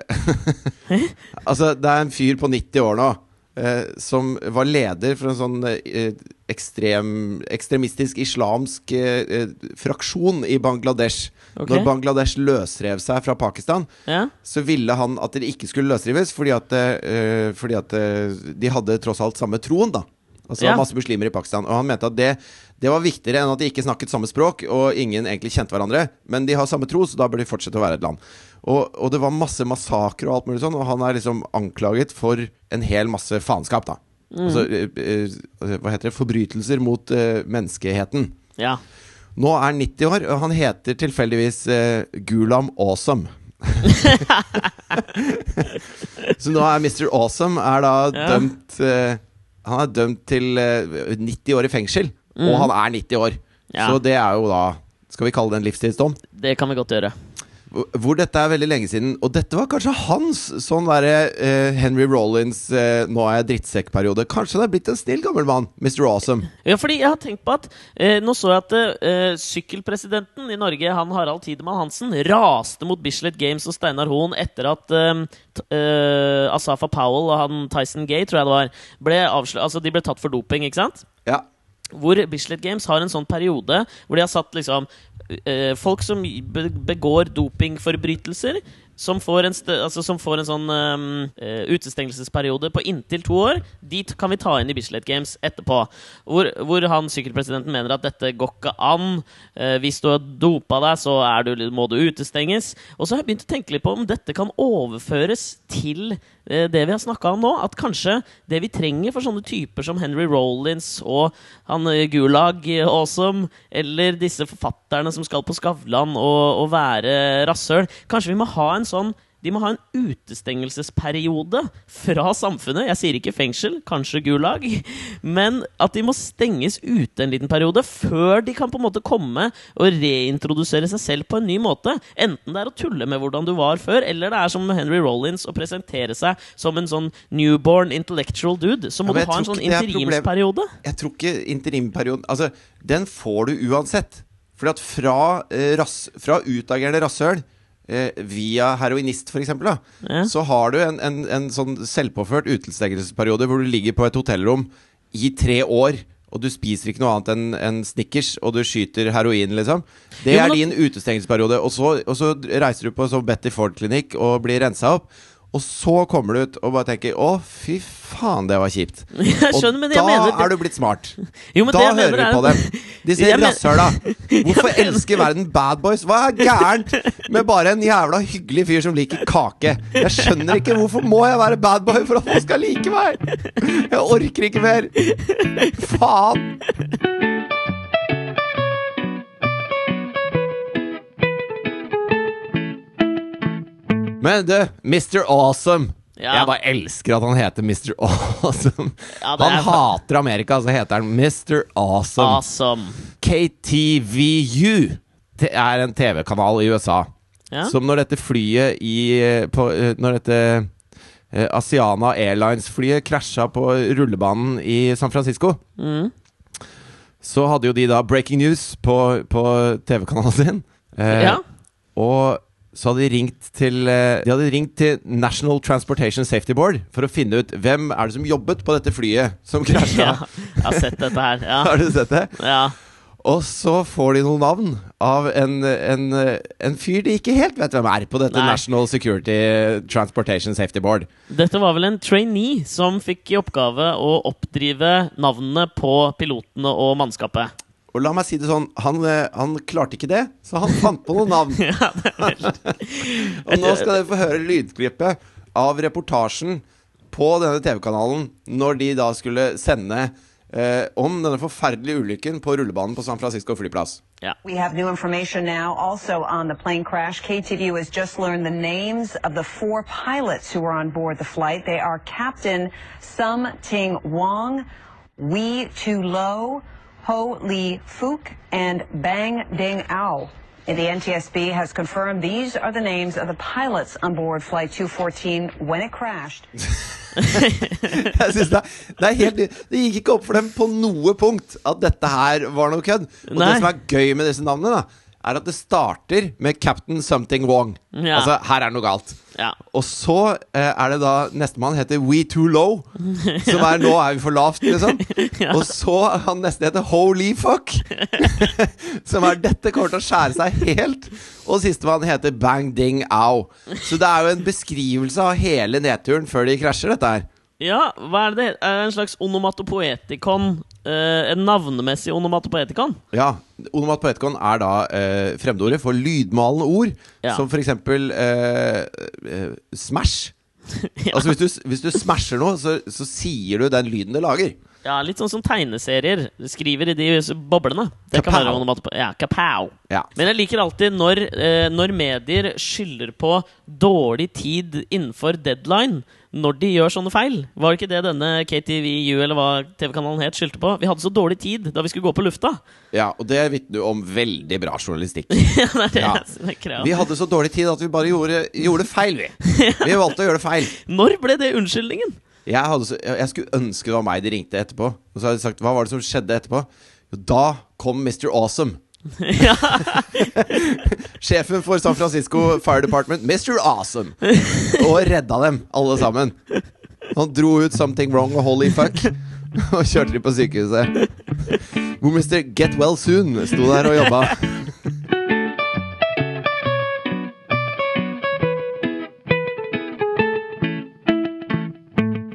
(laughs) Altså, det er en fyr på 90 år nå Uh, som var leder for en sånn uh, ekstrem, ekstremistisk islamsk uh, eh, fraksjon i Bangladesh. Ok. Når Bangladesh løsrev seg fra Pakistan, ja? så ville han at det ikke skulle løsrives, fordi at, uh, fordi at uh, de hadde tross alt samme troen, da. Altså Ja. masse muslimer i Pakistan. Og han mente at det, det var viktigere enn at de ikke snakket samme språk, og ingen egentlig kjente hverandre. Men de har samme tro, så da bør de fortsette å være et land. Og, og det var masse massakrer og alt mulig sånn, og han er liksom anklaget for en hel masse faenskap, da. Altså, eh, eh, hva heter det? Forbrytelser mot uh, menneskeheten. ja. Nå er han 90 år, og han heter tilfeldigvis eh, Gulam Awesome. (laughs) Så nå er Mr. Awesome er da Ja. dømt eh, Han er dømt til eh, 90 år i fengsel, og han er 90 år. Mm. Ja. Så det er jo da Skal vi kalle det en livstidsdom? Det kan vi godt gjøre. Hvor- dette er veldig lenge siden. Og dette var kanskje hans sånn derre uh, Henry Rollins uh, 'nå er jeg drittsekk'-periode. Kanskje det er blitt en snill gammel mann, Mr. Awesome. Ja, fordi jeg har tenkt på at uh, Nå så jeg at sykkelpresidenten i Norge, han Harald Tidemann Hansen, raste mot Bislett Games og Steinar Hoen etter at Asafa Powell og han Tyson Gay, tror jeg det var, ble altså de ble tatt for doping, ikke sant? Ja. Hvor Bislett Games har en sånn periode hvor de har satt liksom Folk som begår dopingforbrytelser, som får en, altså, som får en sånn um, utestengelsesperiode på inntil to år, dit kan vi ta inn i Bislett Games etterpå. Hvor, hvor han sykkelpresidenten mener at dette går ikke an. Uh, hvis du har dopa deg, så du, må du utestenges. Og så har jeg begynt å tenke litt på om dette kan overføres til eh, det vi har snakka om nå. At kanskje det vi trenger for sånne typer som Henry Rollins og han eh, Gulag Awesome, eller disse forfatterne som skal på Skavlan og, og være rasshøl Kanskje vi må ha en sånn de må ha en utestengelsesperiode fra samfunnet. Jeg sier ikke fengsel, kanskje Gulag. Men at de må stenges ute en liten periode før de kan på en måte komme og reintrodusere seg selv på en ny måte. Enten det er å tulle med hvordan du var før, eller det er som Henry Rollins å presentere seg som en sånn newborn intellectual dude. Så må Ja, du ha en sånn er interimsperiode. Jeg tror ikke interimperioden Altså, den får du uansett. Fordi at fra, eh, ras, fra utagerende rasshøl via heroinist, eksempel, Ja. så har du en, en, en sånn selvpåført utestengelsesperiode hvor du ligger på et hotellrom i tre år. Og du spiser ikke noe annet enn en Snickers, og du skyter heroin, liksom. Det er din utestengelsesperiode. Og så, og så reiser du på sånn Betty Ford-klinikk og blir rensa opp. Og så kommer du ut og bare tenker 'Å, fy faen, det var kjipt'. (laughs) Og men da mener er du blitt smart. Jo, men da hører mener du på dem. (laughs) Jeg men- rasshøla. (laughs) Hvorfor mener- elsker verden bad boys? Hva er gærent med bare en jævla hyggelig fyr som liker kake? Jeg skjønner ikke hvorfor må jeg være bad boy for at folk skal like meg? Jeg orker ikke mer. Faen. Men du, Mr. Awesome. Ja. Jeg bare elsker at han heter Mr. Awesome. Ja, han er- hater Amerika, så heter han Mr. Awesome. Awesome. KTVU. Det er en TV-kanal i USA. Ja. Som når dette flyet i på, eh, Når dette eh, Asiana Airlines-flyet krasja på rullebanen i San Francisco, Mm. så hadde jo de da breaking news på, på TV-kanalen sin. Eh, Ja. Og så hadde de ringt til eh, De hadde ringt til National Transportation Safety Board for å finne ut hvem er det som jobbet på dette flyet som (laughs) krasja. ja. Jeg har sett dette her. Ja. (laughs) Har du sett det? ja. Og så får de noen navn av en, en, en fyr de ikke helt vet hvem er på dette Nei. National Security Transportation Safety Board. Dette var vel en trainee som fikk i oppgave å oppdrive navnene på pilotene og mannskapet. Og la meg si det sånn, han, eh, han klarte ikke det, så han fant på noen navn. (laughs) Ja, (laughs) Og nå skal dere få høre lydklippet av reportasjen på denne TV-kanalen når de da skulle sende eh, om denne forferdelige ulykken på rullebanen på San Francisco flyplass. Yeah. We have new information now also on the plane crash. KTVU has just learned the names of the four pilots who were on board the flight. They are Captain Sum Ting Wong, Wee Tu Lo, Ho Lee Fook, and Bang Ding Ao. And the NTSB has confirmed these are the names of the pilots on board Flight 214 when it crashed. (laughs) Jeg synes det, det, er helt, det gikk ikke opp for dem på noe punkt at dette her var noe kødd. Og Nei. det som er gøy med disse navnene, da er at det starter med Captain Something Wong. Ja. Altså, her er det noe galt. Ja. Og så eh, er det da nestemann heter We Too Low. (laughs) Som er nå er vi for lavt, liksom. (laughs) Og så han neste heter Holy Fuck. (laughs) som er dette kommer til å skjære seg helt. Og sistemann heter Bang Ding Au. Så det er jo en beskrivelse av hele nedturen før de krasjer, dette her. ja, hva er det? Det en slags onomatopoetikon? Eh, en navnemessig onomatopoetikon? Ja, Onomatopoetikon er da eh, fremmedordet for lydmalende ord, Ja. som for eksempel eh, smash. (laughs) smash. Altså hvis du, hvis du smasher noe, så, så sier du den lyden det lager. Ja, Litt sånn som tegneserier. Skriver i de boblene. Det kan være. Ja, kapow. Ja. Men jeg liker alltid når, eh, når medier skylder på dårlig tid innenfor deadline når de gjør sånne feil. Var det ikke det denne KTVU eller hva TV-kanalen het, skyldte på? Vi hadde så dårlig tid da vi skulle gå på lufta. Ja, og det vitner jo om veldig bra journalistikk. (laughs) ja, det er det ja. Vi hadde så dårlig tid at vi bare gjorde, gjorde feil, vi. (laughs) Vi valgte å gjøre det feil. Når ble det unnskyldningen? Jeg, hadde så, jeg skulle ønske det var meg de ringte etterpå. Og så hadde de sagt hva var det som skjedde etterpå. Jo, da kom Mr. Awesome. (laughs) Sjefen for San Francisco Fire Department, Mr. Awesome. Og redda dem, alle sammen. Han dro ut 'Something Wrong' og 'Holy Fuck' (laughs) og kjørte dem på sykehuset. Hvor Mr. Get Well Soon sto der og jobba.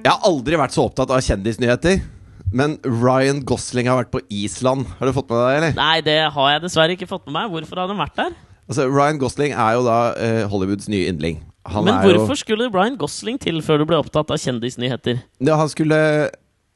Jeg har aldri vært så opptatt av kjendisnyheter. Men Ryan Gosling har vært på Island. Har du fått med deg det, eller? Nei, det har jeg dessverre ikke fått med meg. Hvorfor har han vært der? Altså, Ryan Gosling er jo da uh, Hollywoods nye yndling. Han Men hvorfor skulle Ryan Gosling til før du ble opptatt av kjendisnyheter? Ja, han skulle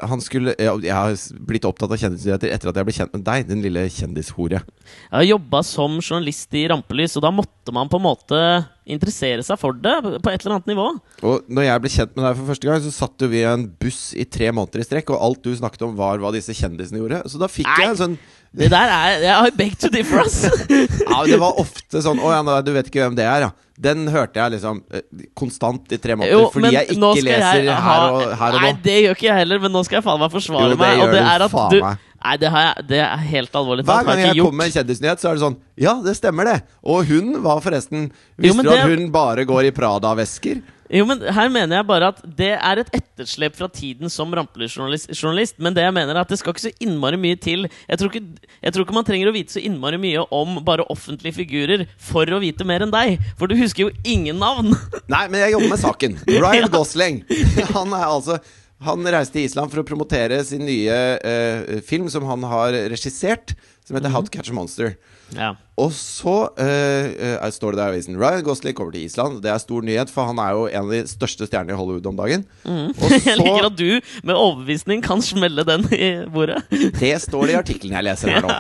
han skulle Jeg har blitt opptatt av kjendisnyheter etter at jeg ble kjent med deg, din lille kjendishore. Jeg har jobba som journalist i Rampelys, og da måtte man på en måte interessere seg for det på et eller annet nivå. Og når jeg ble kjent med deg for første gang, så satt jo vi i en buss i tre måneder i strekk, og alt du snakket om, var hva disse kjendisene gjorde. Så da fikk Nei. jeg en sånn Det der er I beg to differ, ass! (laughs) Ja, det var ofte sånn Å ja, nei, du vet ikke hvem det er, ja. Den hørte jeg liksom eh, konstant i tre måneder, Jo, fordi jeg ikke leser jeg her ha- og, her og Nei, nå. det gjør ikke jeg heller, men nå skal jeg faen meg forsvare Jo, meg. Og det er at du meg. Nei, det, har jeg, det er helt alvorlig Hver gang jeg kommer med en kjendisnyhet, så er det sånn Ja, det stemmer, det. Og hun var forresten Visste du at det- hun bare går i Prada-vesker? Jo, men her mener jeg bare at det er et etterslep fra tiden som rampelysjournalist. Men det jeg mener er at det skal ikke så innmari mye til. Jeg tror, ikke, jeg tror ikke man trenger å vite så innmari mye om bare offentlige figurer for å vite mer enn deg. For du husker jo ingen navn! (laughs) Nei, men jeg jobber med saken. Ryan (laughs) Gosling. Han er altså Han reiste til Island for å promotere sin nye eh, film som han har regissert, som heter How to Catch a Monster. Ja. Og så uh, uh, står det der i avisen Ryan Gosling kommer til Island. Det er stor nyhet, for han er jo en av de største stjernene i Hollywood om dagen. Og (laughs) Jeg liker at du med overbevisning kan smelle den i bordet. Det står det i artikkelen jeg leser her nå.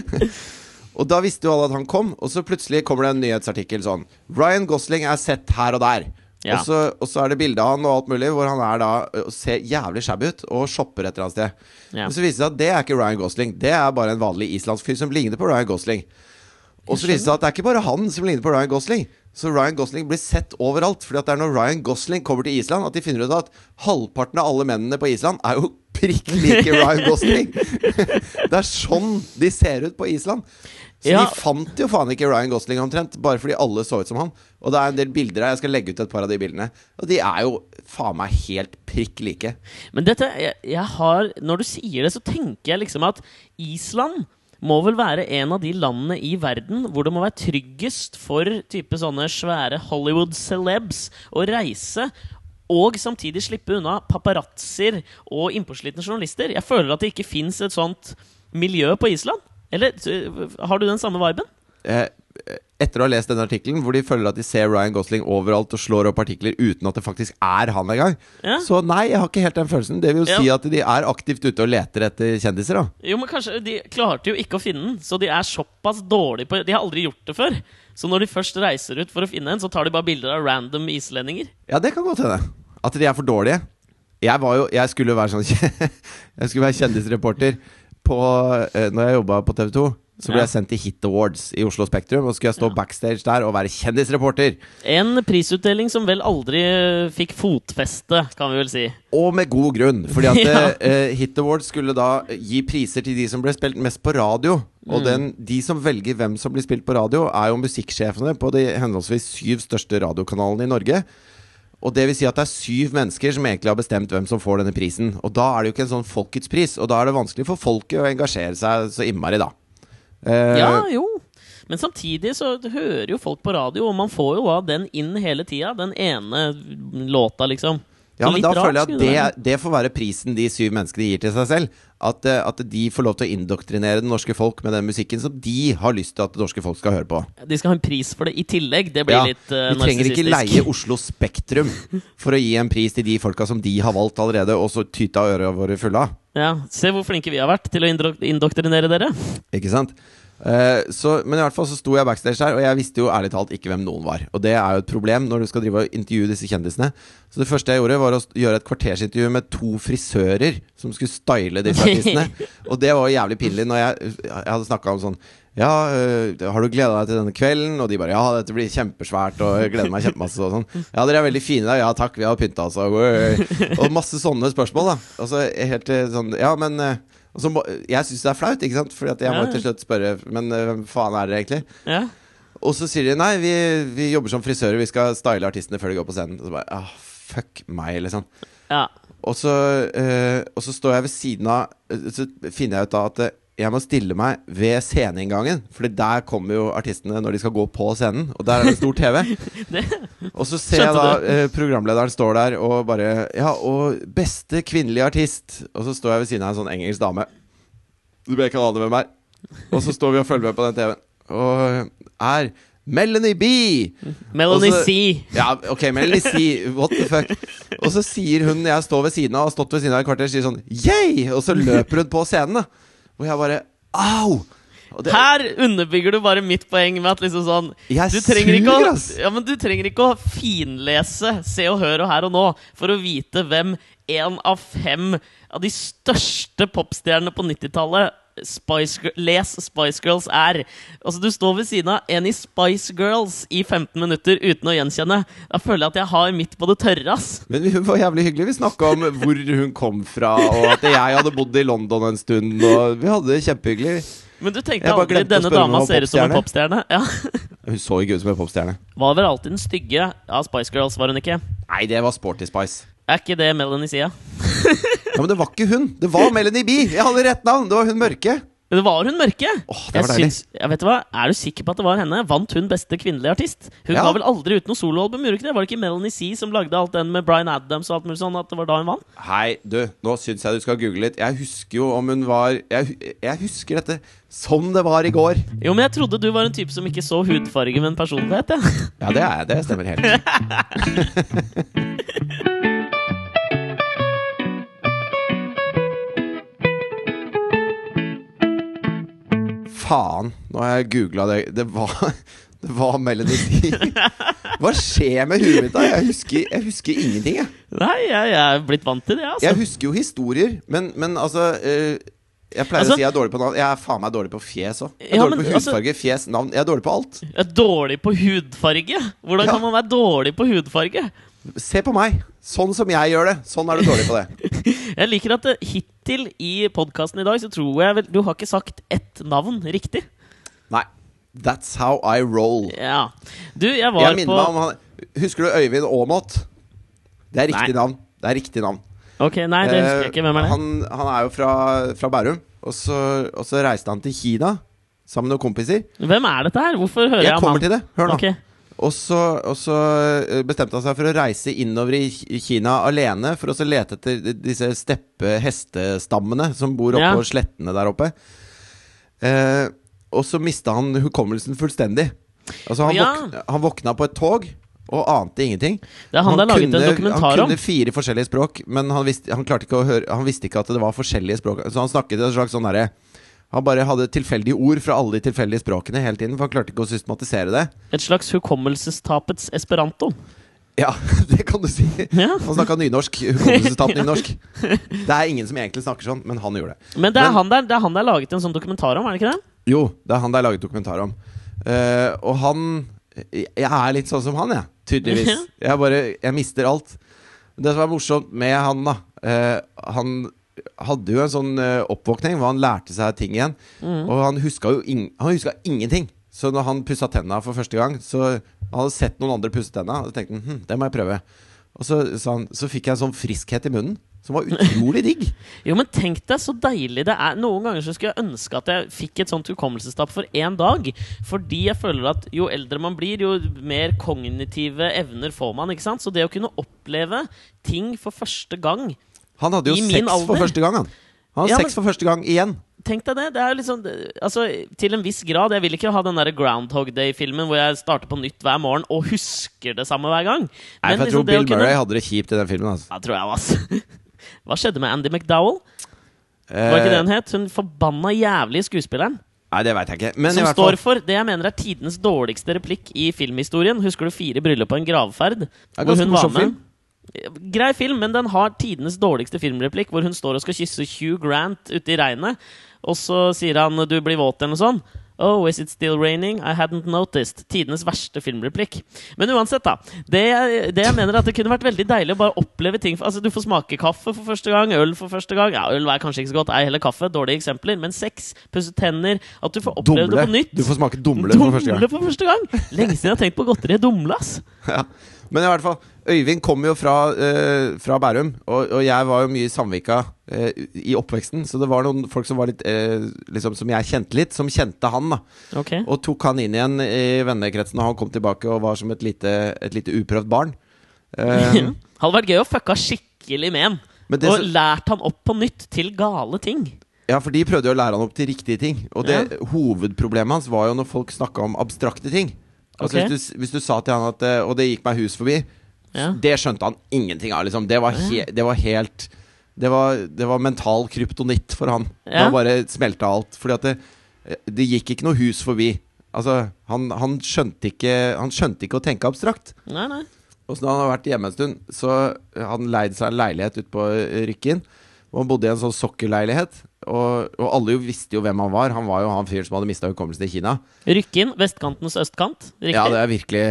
(laughs) og da visste jo alle at han kom, og så plutselig kommer det en nyhetsartikkel sånn Ryan Gosling er sett her og der. Ja. Og, så, og så er det bilde av han og alt mulig, hvor han er da ser jævlig shabby ut og shopper et eller annet sted. Ja. Men så viser det seg at det er ikke Ryan Gosling. Det er bare en vanlig islandsk fyr som ligner på Ryan Gosling. Og så viser det seg at det er ikke bare han som ligner på Ryan Gosling. Så Ryan Gosling blir sett overalt. Fordi at det er når Ryan Gosling kommer til Island, at de finner ut at halvparten av alle mennene på Island er jo prikk like Ryan Gosling. (laughs) det er sånn de ser ut på Island. Så Ja. de fant jo faen ikke Ryan Gosling omtrent, bare fordi alle så ut som han. Og det er en del bilder her, jeg skal legge ut et par av de bildene. Og de er jo faen meg helt prikk like. Men dette, jeg, jeg har Når du sier det, så tenker jeg liksom at Island må vel være en av de landene i verden hvor det må være tryggest for type sånne svære Hollywood-celebs å reise. Og samtidig slippe unna paparazzoer og innpåslitne journalister. Jeg føler at det ikke fins et sånt miljø på Island. Eller øh, har du den samme viben? Eh, etter å ha lest denne artikkelen, hvor de føler at de ser Ryan Gosling overalt og slår opp artikler uten at det faktisk er han engang. Ja. Så nei, jeg har ikke helt den følelsen. Det vil jo Ja. si at de er aktivt ute og leter etter kjendiser, da. Jo, men kanskje De klarte jo ikke å finne den, så de er såpass dårlige på De har aldri gjort det før. Så når de først reiser ut for å finne en, så tar de bare bilder av random islendinger. Ja, det kan godt hende. At de er for dårlige. Jeg var jo Jeg skulle være sånn (laughs) Jeg skulle være kjendisreporter på eh, Når jeg jobba på TV 2. Så ble Ja. jeg sendt til Hit Awards i Oslo Spektrum, og skulle jeg stå backstage der og være kjendisreporter. En prisutdeling som vel aldri øh, fikk fotfeste, kan vi vel si. Og med god grunn, fordi at (laughs) Ja. uh, Hit Awards skulle da gi priser til de som ble spilt mest på radio. Mm. Og den, de som velger hvem som blir spilt på radio, er jo musikksjefene på de henholdsvis syv største radiokanalene i Norge. Og det vil si at det er syv mennesker som egentlig har bestemt hvem som får denne prisen. Og da er det jo ikke en sånn folkets pris, og da er det vanskelig for folket å engasjere seg så innmari, da. Eh, Ja, jo. Men samtidig så hører jo folk på radio, og man får jo da den inn hele tida. Den ene låta, liksom. Ja, men da rart føler jeg at det, det får være prisen de syv menneskene gir til seg selv. At, eh, at de får lov til å indoktrinere det norske folk med den musikken som de har lyst til at det norske folk skal høre på. De skal ha en pris for det i tillegg. Det blir Ja, litt uh, vi trenger ikke leie (laughs) Oslo Spektrum for å gi en pris til de folka som de har valgt allerede, og så tyta øra våre fulle av. Ja, Se hvor flinke vi har vært til å indok indoktrinere dere. Ikke sant? Eh, så, men i hvert fall så sto jeg backstage der, og jeg visste jo ærlig talt ikke hvem noen var. Og det er jo et problem når du skal drive og intervjue disse kjendisene. Så det første jeg gjorde, var å gjøre et kvartersintervju med to frisører som skulle style disse artistene. og det var jo jævlig pinlig når jeg, jeg hadde snakka om sånn Ja, øh, har du gleda deg til denne kvelden? Og de bare Ja, dette blir kjempesvært, og jeg gleder meg kjempemasse og sånn. Ja, dere er veldig fine i dag. Ja takk, vi har pynta oss, og Og masse sånne spørsmål, da. Altså helt sånn Ja, men øh, så jeg syns det er flaut, ikke sant? Fordi jeg må til slutt spørre Men øh, hvem faen er dere egentlig? Ja. Og så sier de nei, vi, vi jobber som frisører, vi skal style artistene før de går på scenen. Og så bare ah, fuck meg, liksom. ja. Og så, øh, og så står jeg ved siden av øh, Så finner jeg ut da at jeg må stille meg ved sceneinngangen. For der kommer jo artistene når de skal gå på scenen. Og der er det stor TV. (laughs) Og så ser jeg da eh, programlederen står der og bare Ja, og beste kvinnelige artist. Og så står jeg ved siden av en sånn engelsk dame. Du ber ikke det med meg. Og så står vi og følger med på den TV-en. Og er Melanie B! Melanie så- C. Ja, ok, Melanie C. What the fuck? Og så sier hun jeg står ved siden av, har stått ved siden av i et kvarter, sier sånn Yay! Og så løper hun på scenen, da. Og jeg bare Au! Det- Her underbygger du bare mitt poeng med at liksom sånn Jeg du trenger, ikke å, ja, men du trenger ikke å finlese Se og Hør og Her og Nå for å vite hvem en av fem av de største popstjernene på 90-tallet Spice, Les Spice Girls er. Altså Du står ved siden av en i Spice Girls i 15 minutter uten å gjenkjenne. Da føler jeg at jeg har midt på det tørre. ass Men hun var jævlig hyggelig. Vi snakka om hvor hun kom fra, og at jeg hadde bodd i London en stund, og vi hadde det kjempehyggelig. Men du tenkte aldri denne dama ser ut som en popstjerne? Ja. (laughs) Hun så ikke ut som en popstjerne. Var vel alltid den stygge av Spice Girls, var hun ikke? Nei, det var Sporty Spice. Er ikke det Melanie Sia? Ja, Men det var ikke hun! Det var Melanie B! Jeg hadde rett navn! Det var hun mørke. Men Det var hun mørke! Åh, det var jeg syns, jeg vet du hva, Er du sikker på at det var henne? Vant hun beste kvinnelige artist? Hun Ja. var vel aldri ut noe soloalbum? gjorde ikke det? Var det ikke Melanie C som lagde alt den med Bryan Adams og alt mulig sånn? At det var da hun vant? Hei, du, nå syns jeg du skal google litt. Jeg husker jo om hun var Jeg, jeg husker dette som det var i går. Jo, men jeg trodde du var en type som ikke så hudfarge, men personlighet. Ja. Ja, det er jeg. Det stemmer helt. (laughs) Faen, nå har jeg googla det. Det var, (laughs) det var Melody D. (laughs) Hva skjer med huet mitt da? Jeg husker, jeg husker ingenting, jeg. Nei, jeg, jeg er blitt vant til det, altså. Jeg husker jo historier, men, men altså eh, Jeg pleier Altså- å si jeg er dårlig på navn. Jeg er faen meg dårlig på fjes òg. Jeg er Ja, dårlig men på altså- hudfarge, fjes, navn. Jeg er dårlig på alt. Jeg er dårlig på hudfarge. Hvordan Ja. kan man være dårlig på hudfarge? Se på meg. Sånn som jeg gjør det. Sånn er du dårlig på det. Jeg liker at eh, hittil i podkasten i dag så tror jeg vel Du har ikke sagt ett navn riktig. Nei. That's how I roll. Ja. Du, jeg var Jeg minner på han Husker du Øyvind Aamodt? Det er riktig Nei. navn. Det er riktig navn. Ok, nei, det husker jeg ikke. Hvem er det? Eh, Han, han er jo fra, fra Bærum. Og så, og så reiste han til Kina sammen med noen kompiser. Hvem er dette her? Hvorfor hører jeg, Jeg om kommer til det. Hør nå. Ok. Og så, og så eh, bestemte han seg for å reise innover i Kina alene for å lete etter disse steppe-hestestammene som bor oppå Ja. slettene der oppe. Eh, og så mista han hukommelsen fullstendig. Altså han, Ja. våkna, han våkna på et tog og ante ingenting. Det er han det er laget en dokumentar om. kunne fire forskjellige språk, men han visste, han høre Han visste ikke at det var forskjellige språk. Så han snakket et slags sånn derre Han bare hadde tilfeldige ord fra alle de tilfeldige språkene hele tiden, for han klarte ikke å systematisere det. Et slags hukommelsestapets esperanto. Ja, (laughs) det kan du si. Ja. Han snakka nynorsk. Hukommelsestap (laughs) nynorsk. Det er ingen som egentlig snakker sånn, men han gjorde det. Men det er, Men- han der, det er han det er laget en sånn dokumentar om, er det ikke det? Jo, det er han det er laget dokumentar om. Uh, og han Jeg er litt sånn som han, jeg. Tydeligvis. (laughs) Jeg bare Jeg mister alt. Det som er morsomt med han, da uh, Han hadde jo en sånn eh, oppvåkning hvor han lærte seg ting igjen. Mm. Og han huska jo ing Han huska ingenting. Så når han pussa tenna for første gang, så han hadde sett noen andre pusse tenna, og så tenkte han hm, det må jeg prøve. Og så, så, han, så fikk jeg en sånn friskhet i munnen som var utrolig digg. (laughs) Jo, men tenk deg så deilig det er. Noen ganger så skulle jeg ønske at jeg fikk et sånt hukommelsestap for én dag. Fordi jeg føler at jo eldre man blir, jo mer kognitive evner får man. ikke sant? Så det å kunne oppleve ting for første gang Han hadde jo sex alder. for første gang, han. Han hadde Ja, sex men- for første gang igjen. Tenk deg det. det er liksom, altså, til en viss grad. Jeg vil ikke ha den der Groundhog Day-filmen hvor jeg starter på nytt hver morgen og husker det samme hver gang. Nei, for jeg liksom tror Bill kunne- Murray hadde det kjipt i den filmen. Altså. Ja, tror jeg, altså. (laughs) Hva skjedde med Andy McDowell? Var ikke det Eh, hun het? Hun forbanna jævlige skuespilleren. Nei, det vet jeg ikke. Men i som fall... står for det jeg mener er tidenes dårligste replikk i filmhistorien. Husker du Fire bryllup på en gravferd? er Hvor hun var med. film. Grei film, men den har tidenes dårligste filmreplikk, hvor hun står og skal kysse Hugh Grant ute i regnet, og så sier han 'du blir våt', eller noe sånt. Oh, is it still raining? I hadn't noticed. Tidenes verste filmreplikk. Men uansett, da. Det, det jeg mener er at det kunne vært veldig deilig å bare oppleve ting. Altså, Du får smake kaffe for første gang, øl for første gang. Ja, Øl er kanskje ikke så godt, ei heller kaffe. Dårlige eksempler. Men sex, pusse tenner At du får oppleve det på nytt. Du får smake dumle for første gang. Dumle for første gang! Lenge siden jeg har tenkt på godteriet dumle. ass Ja. Men i hvert fall, Øyvind kom jo fra, uh, fra Bærum, og, og jeg var jo mye i Sandvika uh, i oppveksten. Så det var noen folk som var litt uh, Liksom som jeg kjente litt, som kjente han. da okay. Og tok han inn igjen i vennekretsen, og han kom tilbake og var som et lite, et lite uprøvd barn. (laughs) Uh, Hadde vært gøy å fucka skikkelig med han. Og så... lært han opp på nytt til gale ting. Ja, for de prøvde jo å lære han opp til riktige ting. Og det hovedproblemet hans var jo når folk snakka om abstrakte ting. Altså okay. hvis, du, hvis du sa til han at Og det gikk meg hus forbi. Ja. Det skjønte han ingenting av. Liksom. Det, var he, det var helt det var, det var mental kryptonitt for han. Ja. Da bare smelta alt. Fordi at det, det gikk ikke noe hus forbi. Altså, han, han, skjønte ikke, han skjønte ikke å tenke abstrakt. Nei, nei. Og så da han har vært hjemme en stund, så hadde han leid seg en leilighet ute på Rykken. Og han bodde i en sånn sokkelleilighet. Og, og alle jo visste jo hvem han var. Han var jo han fyren som hadde mista hukommelsen i Kina. Rykkinn. Vestkantens østkant. Riktig? Ja, det er virkelig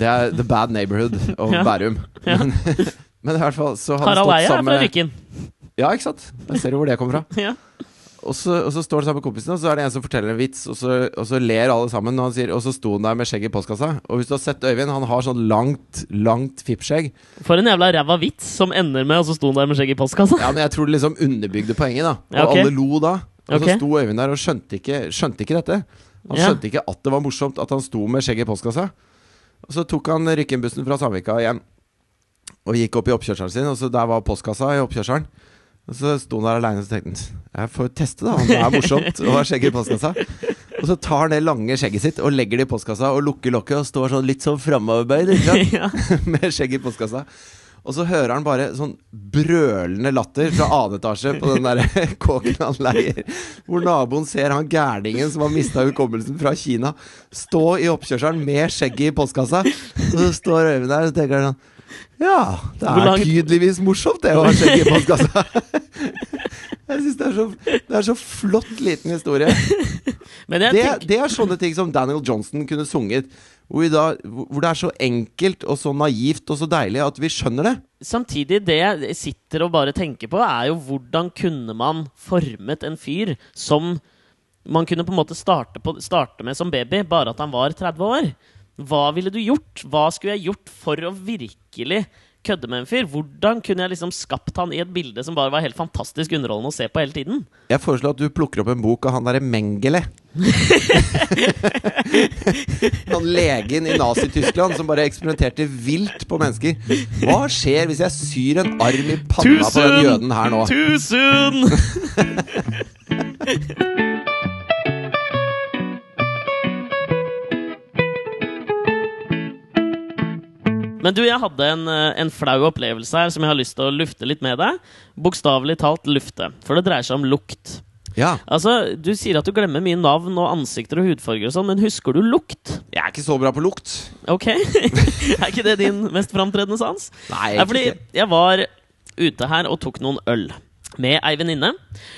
Det er the bad neighborhood of (laughs) Ja. Bærum. Ja. Men, (laughs) men i hvert fall så hadde Harald Eia er fra Rykkinn. Rykken. Ja, ikke sant? Der ser du hvor det kommer fra. (laughs) Ja. Og, så, og så står han sammen med kompisene, og så er det en som forteller en vits, og så, og så ler alle sammen. Og, han sier, og så sto han der med skjegg i postkassa. Og hvis du har sett Øyvind, han har sånn langt, langt fippskjegg. For en jævla ræva vits som ender med, og så sto han der med skjegg i postkassa. Ja, men jeg tror det liksom underbygde poenget, da. Og Ja, okay. alle lo da. Og okay. så sto Øyvind der og skjønte ikke, skjønte ikke dette. Han Ja. skjønte ikke at det var morsomt at han sto med skjegg i postkassa. Og så tok han Rykkinn-bussen fra Sandvika igjen og gikk opp i oppkjørselen sin, og så der var postkassa i oppkjørselen. Og så sto han der aleine og tenkte Jeg får teste, da, det er morsomt å ha skjegg i postkassa. Og så tar han det lange skjegget sitt og legger det i postkassa og lukker lokket og står sånn litt sånn framoverbøyd (laughs) ja. (laughs) med skjegget i postkassa. Og så hører han bare sånn brølende latter fra annen etasje på den der (laughs) kåken han leier. Hvor naboen ser han gærningen som har mista hukommelsen fra Kina, stå i oppkjørselen med skjegget i postkassa. Og så står Øyvind der og tenker sånn Ja, det er langt- tydeligvis morsomt det å ha skjegg i postkassa. (laughs) Jeg syns det, så- det er så flott liten historie. Det, tenker det er sånne ting som Daniel Johnson kunne sunget. Hvor, da, hvor det er så enkelt og så naivt og så deilig at vi skjønner det. Samtidig, det jeg sitter og bare tenker på, er jo hvordan kunne man formet en fyr som man kunne på en måte starte, på, starte med som baby, bare at han var 30 år? Hva ville du gjort? Hva skulle jeg gjort for å virkelig kødde med en fyr? Hvordan kunne jeg liksom skapt han i et bilde som bare var helt fantastisk underholdende å se på hele tiden? Jeg foreslår at du plukker opp en bok av han derre Mengele. (laughs) han legen i Nazi-Tyskland som bare eksperimenterte vilt på mennesker. Hva skjer hvis jeg syr en arm i panna på den jøden her nå? Too (laughs) Men du, jeg hadde en, eh, en flau opplevelse her som jeg har lyst til å lufte litt med deg. Bokstavelig talt lufte, for det dreier seg om lukt. Ja, Altså, Du sier at du glemmer mye navn og ansikter og hudfarger, og sånn, men husker du lukt? jeg er ikke så bra på lukt. Ok? (laughs) er ikke det din mest framtredende sans? Nei, jeg fordi ikke. jeg var ute her og tok noen øl med ei venninne.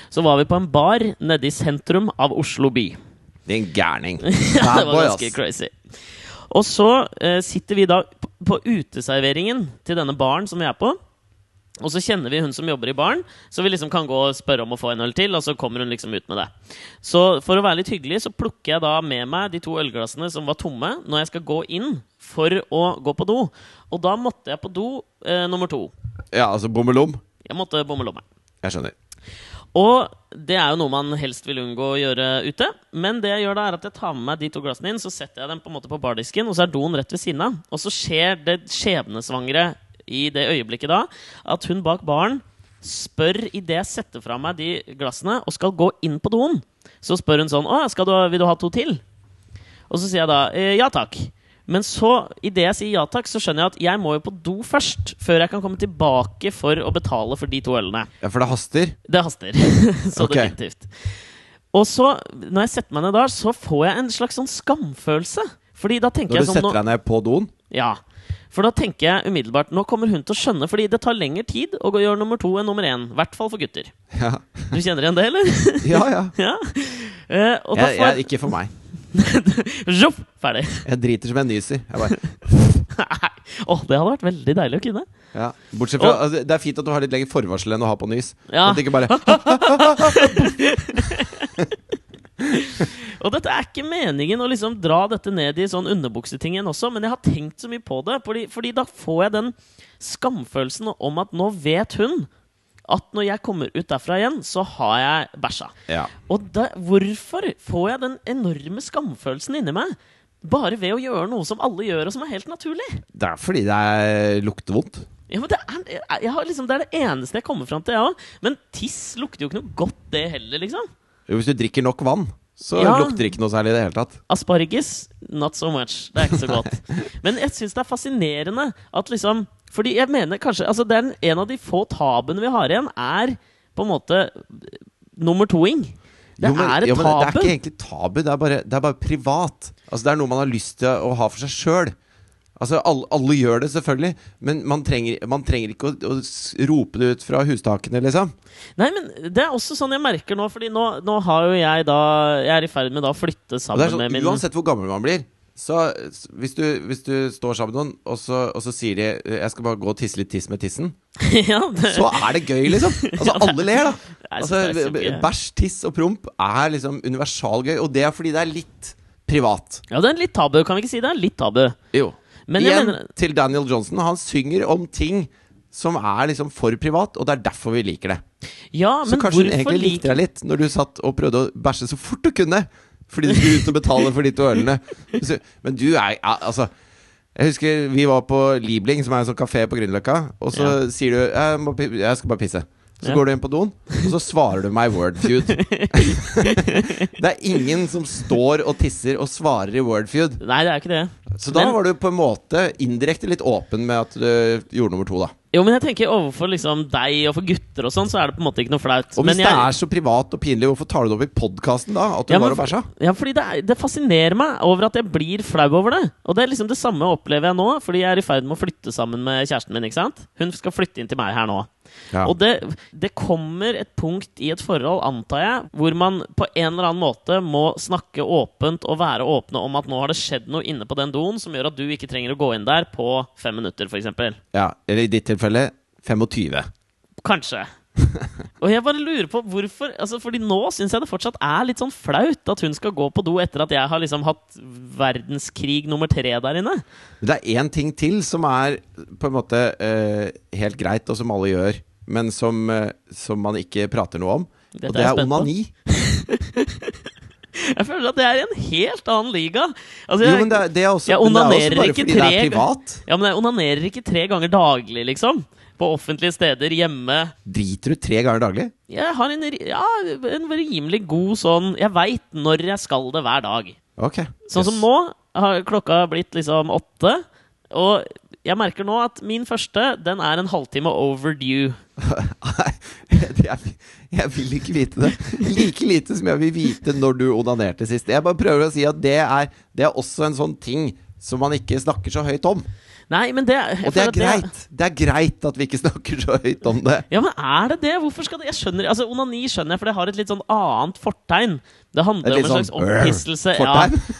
Så var vi på en bar nede i sentrum av Oslo by. Din gærning. (laughs) Ja, det var ganske crazy. Og så eh, sitter vi da på, uteserveringen til denne baren som vi er på. Og så kjenner vi hun som jobber i baren, så vi liksom kan gå og spørre om å få en øl til. Og så kommer hun liksom ut med det. Så for å være litt hyggelig, så plukker jeg da med meg de to ølglassene som var tomme, når jeg skal gå inn for å gå på do. Og da måtte jeg på do eh, nummer to. Ja, altså bommelom. Jeg måtte bomme lomma. Jeg skjønner. Og det er jo noe man helst vil unngå å gjøre ute. Men det jeg gjør da er at jeg tar med meg de to glassene inn, så setter jeg dem på en måte på bardisken, og så er doen rett ved siden av. Og så skjer det skjebnesvangre i det øyeblikket da at hun bak baren spør idet jeg setter fra meg de glassene og skal gå inn på doen, så spør hun sånn Å, du, vil du ha to til? Og så sier jeg da «Eh, ja takk. Men så, idet jeg sier ja takk, så skjønner jeg at jeg må jo på do først. Før jeg kan komme tilbake for å betale for de to ølene. Ja, for det haster. Det haster. (laughs) så okay. definitivt. Og så, når jeg setter meg ned der, så får jeg en slags sånn skamfølelse. Fordi da tenker Når jeg du sånn setter deg ned på doen. Ja. For da tenker jeg umiddelbart Nå kommer hun til å skjønne, fordi det tar lengre tid å gjøre nummer to enn nummer én. I hvert fall for gutter. Ja, Du kjenner igjen det, eller? ja. ja. (laughs) ja. Uh, Jeg, jeg, ikke for meg. (laughs) jeg Ferdig. Jeg driter som jeg nyser. Jeg bare, Nei. Oh, det hadde vært veldig deilig å kunne. ja. Bortsett fra altså, Det er fint at du har litt lengre forvarsel enn å ha på nys. Ja. At det ikke bare Og dette er ikke meningen å liksom dra dette ned i sånn underbuksetingen også, men jeg har tenkt så mye på det, fordi, fordi da får jeg den skamfølelsen om at nå vet hun at når jeg kommer ut derfra igjen, så har jeg bæsja. Ja. Og da, hvorfor får jeg den enorme skamfølelsen inni meg? Bare ved å gjøre noe som alle gjør, og som er helt naturlig. Det er fordi det er lukter vondt. Ja, men det, er, jeg har liksom, det er det eneste jeg kommer fram til, jeg òg. Men tiss lukter jo ikke noe godt, det heller, liksom. Jo, Hvis du drikker nok vann, så Ja. lukter det ikke noe særlig i det hele tatt. Asparges, not so much. Det er ikke så godt. (laughs) Men jeg syns det er fascinerende at liksom Fordi jeg mener kanskje Altså, er en- av de få tabuene vi har igjen, er på en måte nummer toing. Det Jo, men- er et jo, men Det er ikke egentlig tabu, det er bare, det er bare privat. Altså Det er noe man har lyst til å ha for seg sjøl. Altså, alle, alle gjør det, selvfølgelig, men man trenger, man trenger ikke å, å rope det ut fra hustakene, liksom. Nei, men det er også sånn jeg merker nå, Fordi nå, nå har jo jeg da Jeg er i ferd med å flytte sammen sånn, med min Uansett hvor gammel man blir, Så hvis du, hvis du står sammen med noen, og så, og så sier de eh, 'Jeg skal bare gå og tisse litt tiss med tissen', (laughs) ja, det, så er det gøy, liksom. (laughs) Altså, alle ler, da. er Altså, er Bæsj, tiss og promp er liksom universalgøy, og det er fordi det er litt privat. ja, det er litt tabu, kan vi ikke si det? Litt tabu. Jo. Men Igjen mener til Daniel Johnson. Han synger om ting som er liksom for privat, og det er derfor vi liker det. Ja, Så kanskje hun egentlig likte liker deg litt når du satt og prøvde å bæsje så fort du kunne. Fordi du skulle ut og betale for de to ølene. Men du er ja, altså Jeg husker vi var på Liebling, som er en sånn kafé på Grünerløkka, og så Ja. sier du jeg, må, 'Jeg skal bare pisse'. Så Ja. går du inn på doen, og så svarer du meg Wordfeud. (laughs) det er ingen som står og tisser og svarer i Wordfeud. Nei, det er ikke det. Så da Men- var du på en måte indirekte litt åpen med at du gjorde nummer to, da. Jo, men jeg tenker overfor liksom deg og for gutter og sånn, så er det på en måte ikke noe flaut. Og hvis jeg- det er så privat og pinlig, hvorfor tar du det opp i podkasten da? At du Ja, var og bæsja? Ja, fordi det, er, det fascinerer meg over at jeg blir flau over det. Og det er liksom det samme opplever jeg nå, fordi jeg er i ferd med å flytte sammen med kjæresten min. ikke sant? Hun skal flytte inn til meg her nå. Ja. Og det, det kommer et punkt i et forhold, antar jeg, hvor man på en eller annen måte må snakke åpent og være åpne om at nå har det skjedd noe inne på den doen som gjør at du ikke trenger å gå inn der på fem minutter, f.eks. Ja, eller i ditt tilfelle 25. Kanskje. Og jeg bare lurer på hvorfor altså Fordi nå syns jeg det fortsatt er litt sånn flaut at hun skal gå på do etter at jeg har liksom hatt verdenskrig nummer tre der inne. Det er én ting til som er på en måte eh, helt greit, og som alle gjør, men som, eh, som man ikke prater noe om. Dette og det er er jeg onani. (laughs) Jeg føler at det er en helt annen liga. Altså, Jo, men det er, det er også, jeg er onanerer ikke tre- privat. ja, men jeg onanerer ikke tre ganger daglig, liksom. På offentlige steder, hjemme. Driter du tre ganger daglig? Jeg har en, ja, en rimelig god sånn Jeg veit når jeg skal det hver dag. Ok. Sånn som nå har klokka blitt liksom åtte, og jeg merker nå at min første, den er en halvtime overdue. (laughs) Nei, jeg, jeg vil ikke vite det. Like lite som jeg vil vite når du onanerte sist. Jeg bare prøver å si at det er, det er også en sånn ting som man ikke snakker så høyt om. Nei, men det Og det er greit. Det er greit at vi ikke snakker så høyt om det. Ja, men er det det? Hvorfor skal det Jeg skjønner Altså, Onani skjønner jeg, for det har et litt sånn annet fortegn. Det handler er om en slags sånn, opphisselse. Ja.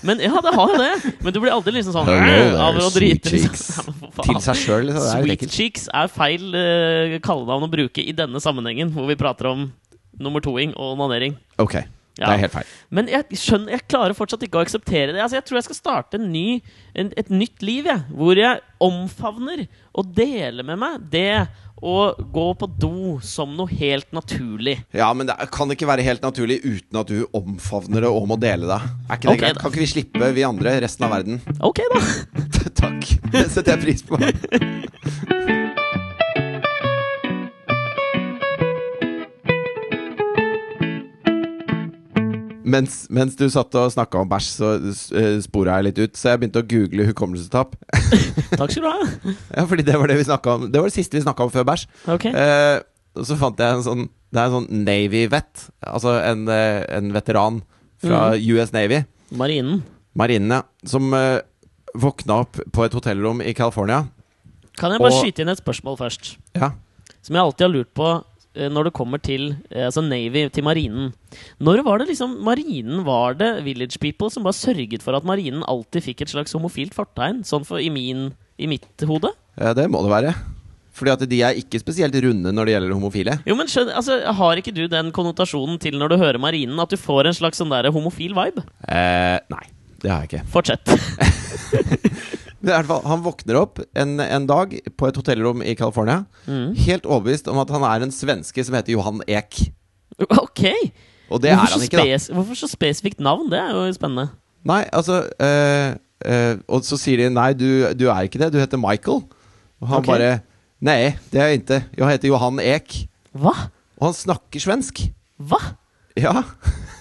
Men ja, det har jo det. Men du blir aldri liksom sånn Hello av å sweet drite. cheeks. (laughs) Liksom. Ja, Til seg sjøl. Liksom. Det er Sweet cheeks er feil uh, kallenavn å bruke i denne sammenhengen, hvor vi prater om nummer toing og onanering. Ok, Ja. det er helt feil. Men jeg skjønner, jeg klarer fortsatt ikke å akseptere det. Altså, jeg tror jeg skal starte en ny, en, et nytt liv, jeg, hvor jeg omfavner og deler med meg det å gå på do som noe helt naturlig. Ja, men det kan ikke være helt naturlig uten at du omfavner det og må dele det. Er ikke det okay, greit? da. Kan ikke vi slippe, vi andre, resten av verden? Ok, da. (laughs) Takk. Det setter jeg pris på. (laughs) Mens, mens du satt og snakka om bæsj, så uh, spora jeg litt ut. Så jeg begynte å google hukommelsestap. (laughs) Takk skal du ha. (laughs) Ja, fordi det var det vi snakket om Det var det siste vi snakka om før bæsj. Ok. Eh, og så fant jeg en sånn Det er en sånn Navy-vet. Altså en, eh, en veteran fra US Navy. Marinen. Marinen, ja. Som uh, våkna opp på et hotellrom i California. Kan jeg bare Og- skyte inn et spørsmål først? Ja. Som jeg alltid har lurt på eh, når det kommer til eh, altså Navy, til marinen. Når var det liksom marinen var det Village People som bare sørget for at marinen alltid fikk et slags homofilt fortegn? Sånn for i, min, i mitt hode? ja, det må det være. Fordi at de er ikke spesielt runde når det gjelder homofile. Jo, men skjønner, altså, Har ikke du den konnotasjonen til når du hører marinen, at du får en slags sånn der homofil vibe? Eh, nei, det har jeg ikke. Fortsett. (laughs) Fall, Han våkner opp en, en dag på et hotellrom i California, Mm. helt overbevist om at han er en svenske som heter Johan Ek. Ok! Og det er han så ikke, da. hvorfor så spesifikt navn? Det er jo spennende. Nei, altså øh, øh, Og så sier de nei, du, du er ikke det, du heter Michael. Og han okay. bare Nei, det er jeg ikke. Jeg heter Johan Ek. Hva? Og han snakker svensk. Hva? Ja.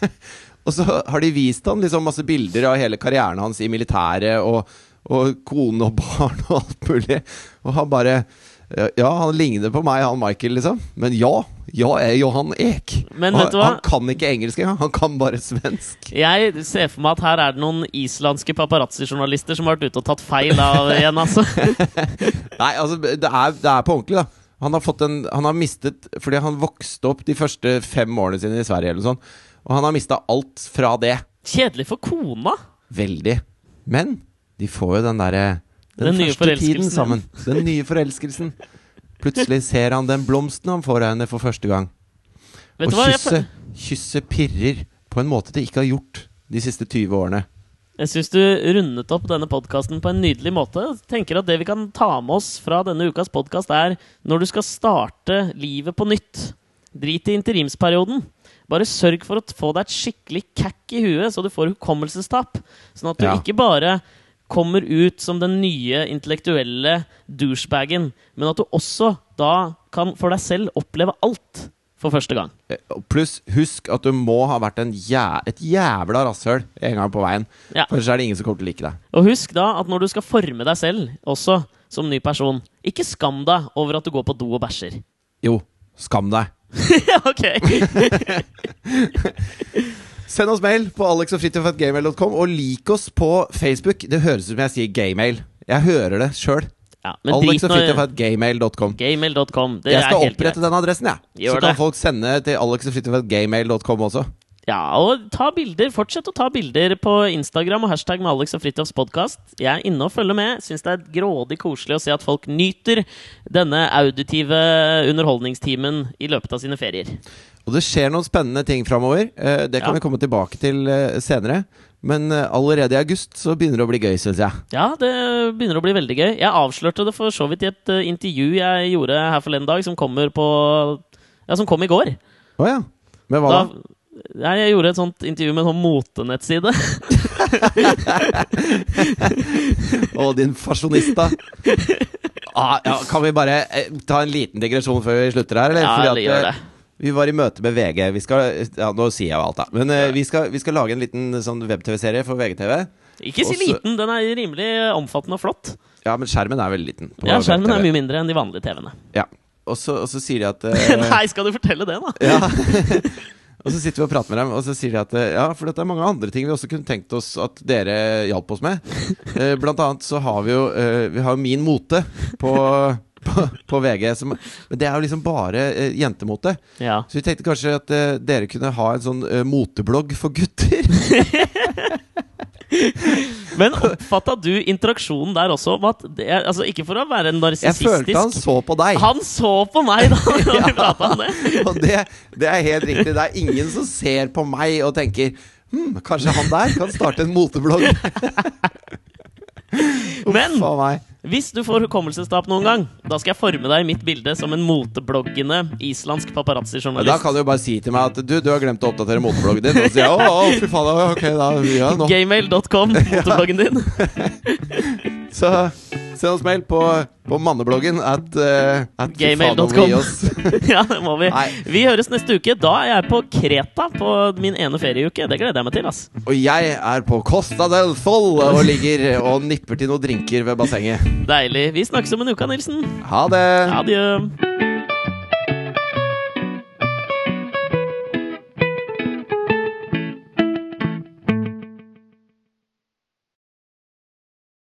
(laughs) og så har de vist han liksom masse bilder av hele karrieren hans i militæret, og, og kone og barn og alt mulig. Og han bare Ja, han ligner på meg, han Michael, liksom. Men ja, jeg er Johan Ek. Men vet du hva? han kan ikke engelsk engang. Han kan bare svensk. Jeg ser for meg at her er det noen islandske paparazzi-journalister som har vært ute og tatt feil av igjen, altså. (laughs) Nei, altså, det er, det er på ordentlig, da. Han har, fått en, han har mistet Fordi han vokste opp de første fem årene sine i Sverige, eller sånt. Og han har mista alt fra det. Kjedelig for kona. Veldig. Men de får jo den derre Den, Den første tiden forelskelsen sammen. Den nye forelskelsen. Plutselig ser han den blomsten han får av henne for første gang. Vet og kysset, kysse pirrer på en måte det ikke har gjort de siste 20 årene. jeg syns du rundet opp denne podkasten på en nydelig måte. Jeg tenker at Det vi kan ta med oss fra denne ukas podkast, er når du skal starte livet på nytt. Drit i interimsperioden. Bare sørg for å få deg et skikkelig kakk i huet, så du får hukommelsestap. Sånn at du Ja. ikke bare kommer ut som den nye intellektuelle douchebagen, men at du også da kan for deg selv oppleve alt for første gang. Eh, Pluss, husk at du må ha vært en jæ et jævla rasshøl en gang på veien. Ja. For ellers er det ingen som kommer til å like deg. Og husk da at når du skal forme deg selv, også som ny person, ikke skam deg over at du går på do og bæsjer. Jo, skam deg. (laughs) ok! (laughs) Send oss mail på alexogfritjof.gmail.com, og lik oss på Facebook. Det høres ut som jeg sier gaymail. Jeg hører det sjøl. Ja, men drit nå i Alexogfritjof.gmail.com. gmail.com. Jeg skal opprette den adressen, jeg. Ja. Så kan folk sende til alexogfritjof.gmail.com også. Ja, og ta bilder. Fortsett å ta bilder på Instagram og hashtag med Alex og Fridtjofs podkast. Jeg er inne og følger med. Syns det er grådig koselig å se at folk nyter denne auditive underholdningstimen i løpet av sine ferier. Og det skjer noen spennende ting framover. Eh, det kan Ja. vi komme tilbake til eh, senere. Men eh, allerede i august så begynner det å bli gøy, syns jeg. Ja, det begynner å bli veldig gøy. Jeg avslørte det for så vidt i et intervju jeg gjorde her forleden dag, som på Ja, som kom i går. Å ja. Men hva da? Jeg gjorde et sånt intervju med en sånn motenettside. (laughs) Å, din fasjonista. Ah, ja, kan vi bare eh, ta en liten digresjon før vi slutter her, eller? Ja, Fordi gjør eh, det. Vi var i møte med VG. Vi skal, ja, nå sier jeg jo alt, da. Men eh, vi, skal, vi skal lage en liten sånn web-TV-serie for VGTV. Ikke si Også- liten, den er rimelig omfattende og flott. Ja, men skjermen er veldig liten. på Ja, Skjermen er mye mindre enn de vanlige TV-ene. Ja. Og så, og så sier de at (laughs) eh, Nei, skal du fortelle det, da? Ja. (laughs) og så sitter vi og prater med dem, og så sier de at eh, ja, for dette er mange andre ting vi også kunne tenkt oss at dere hjalp oss med. Eh, blant annet så har vi jo eh, Vi har Min Mote på, (laughs) på, på VG. Som, men det er jo liksom bare eh, jentemote. Ja. Så vi tenkte kanskje at eh, dere kunne ha en sånn eh, moteblogg for gutter. (laughs) (laughs) Men oppfatta du interaksjonen der også? Det altså Ikke for å være Jeg følte han så på deg. Han så på meg da (laughs) da om det! (laughs) Og det, det er helt riktig. Det er ingen som ser på meg og tenker hm, kanskje han der kan starte en moteblogg. Men a meg. Hvis du får hukommelsestap noen gang, da skal jeg forme deg i mitt bilde som en motebloggende islandsk paparazzi-journalist. Da kan du jo bare si til meg at du, du har glemt å oppdatere motebloggen din. Og så sier jeg å, fy faen, ok, da, ja, nå. Gmail.com, motebloggen din. (laughs) (laughs) Så send oss mail på, på mannebloggen at, uh, at Gmail.com. (laughs) Ja, det må vi. Nei. Vi høres neste uke. Da er jeg på Kreta på min ene ferieuke. Det gleder jeg meg til. ass Og jeg er på Costa del Sol og ligger og nipper til noen drinker ved bassenget. Deilig. Vi snakkes om en uke, Nilsen. Ha det! Adjø.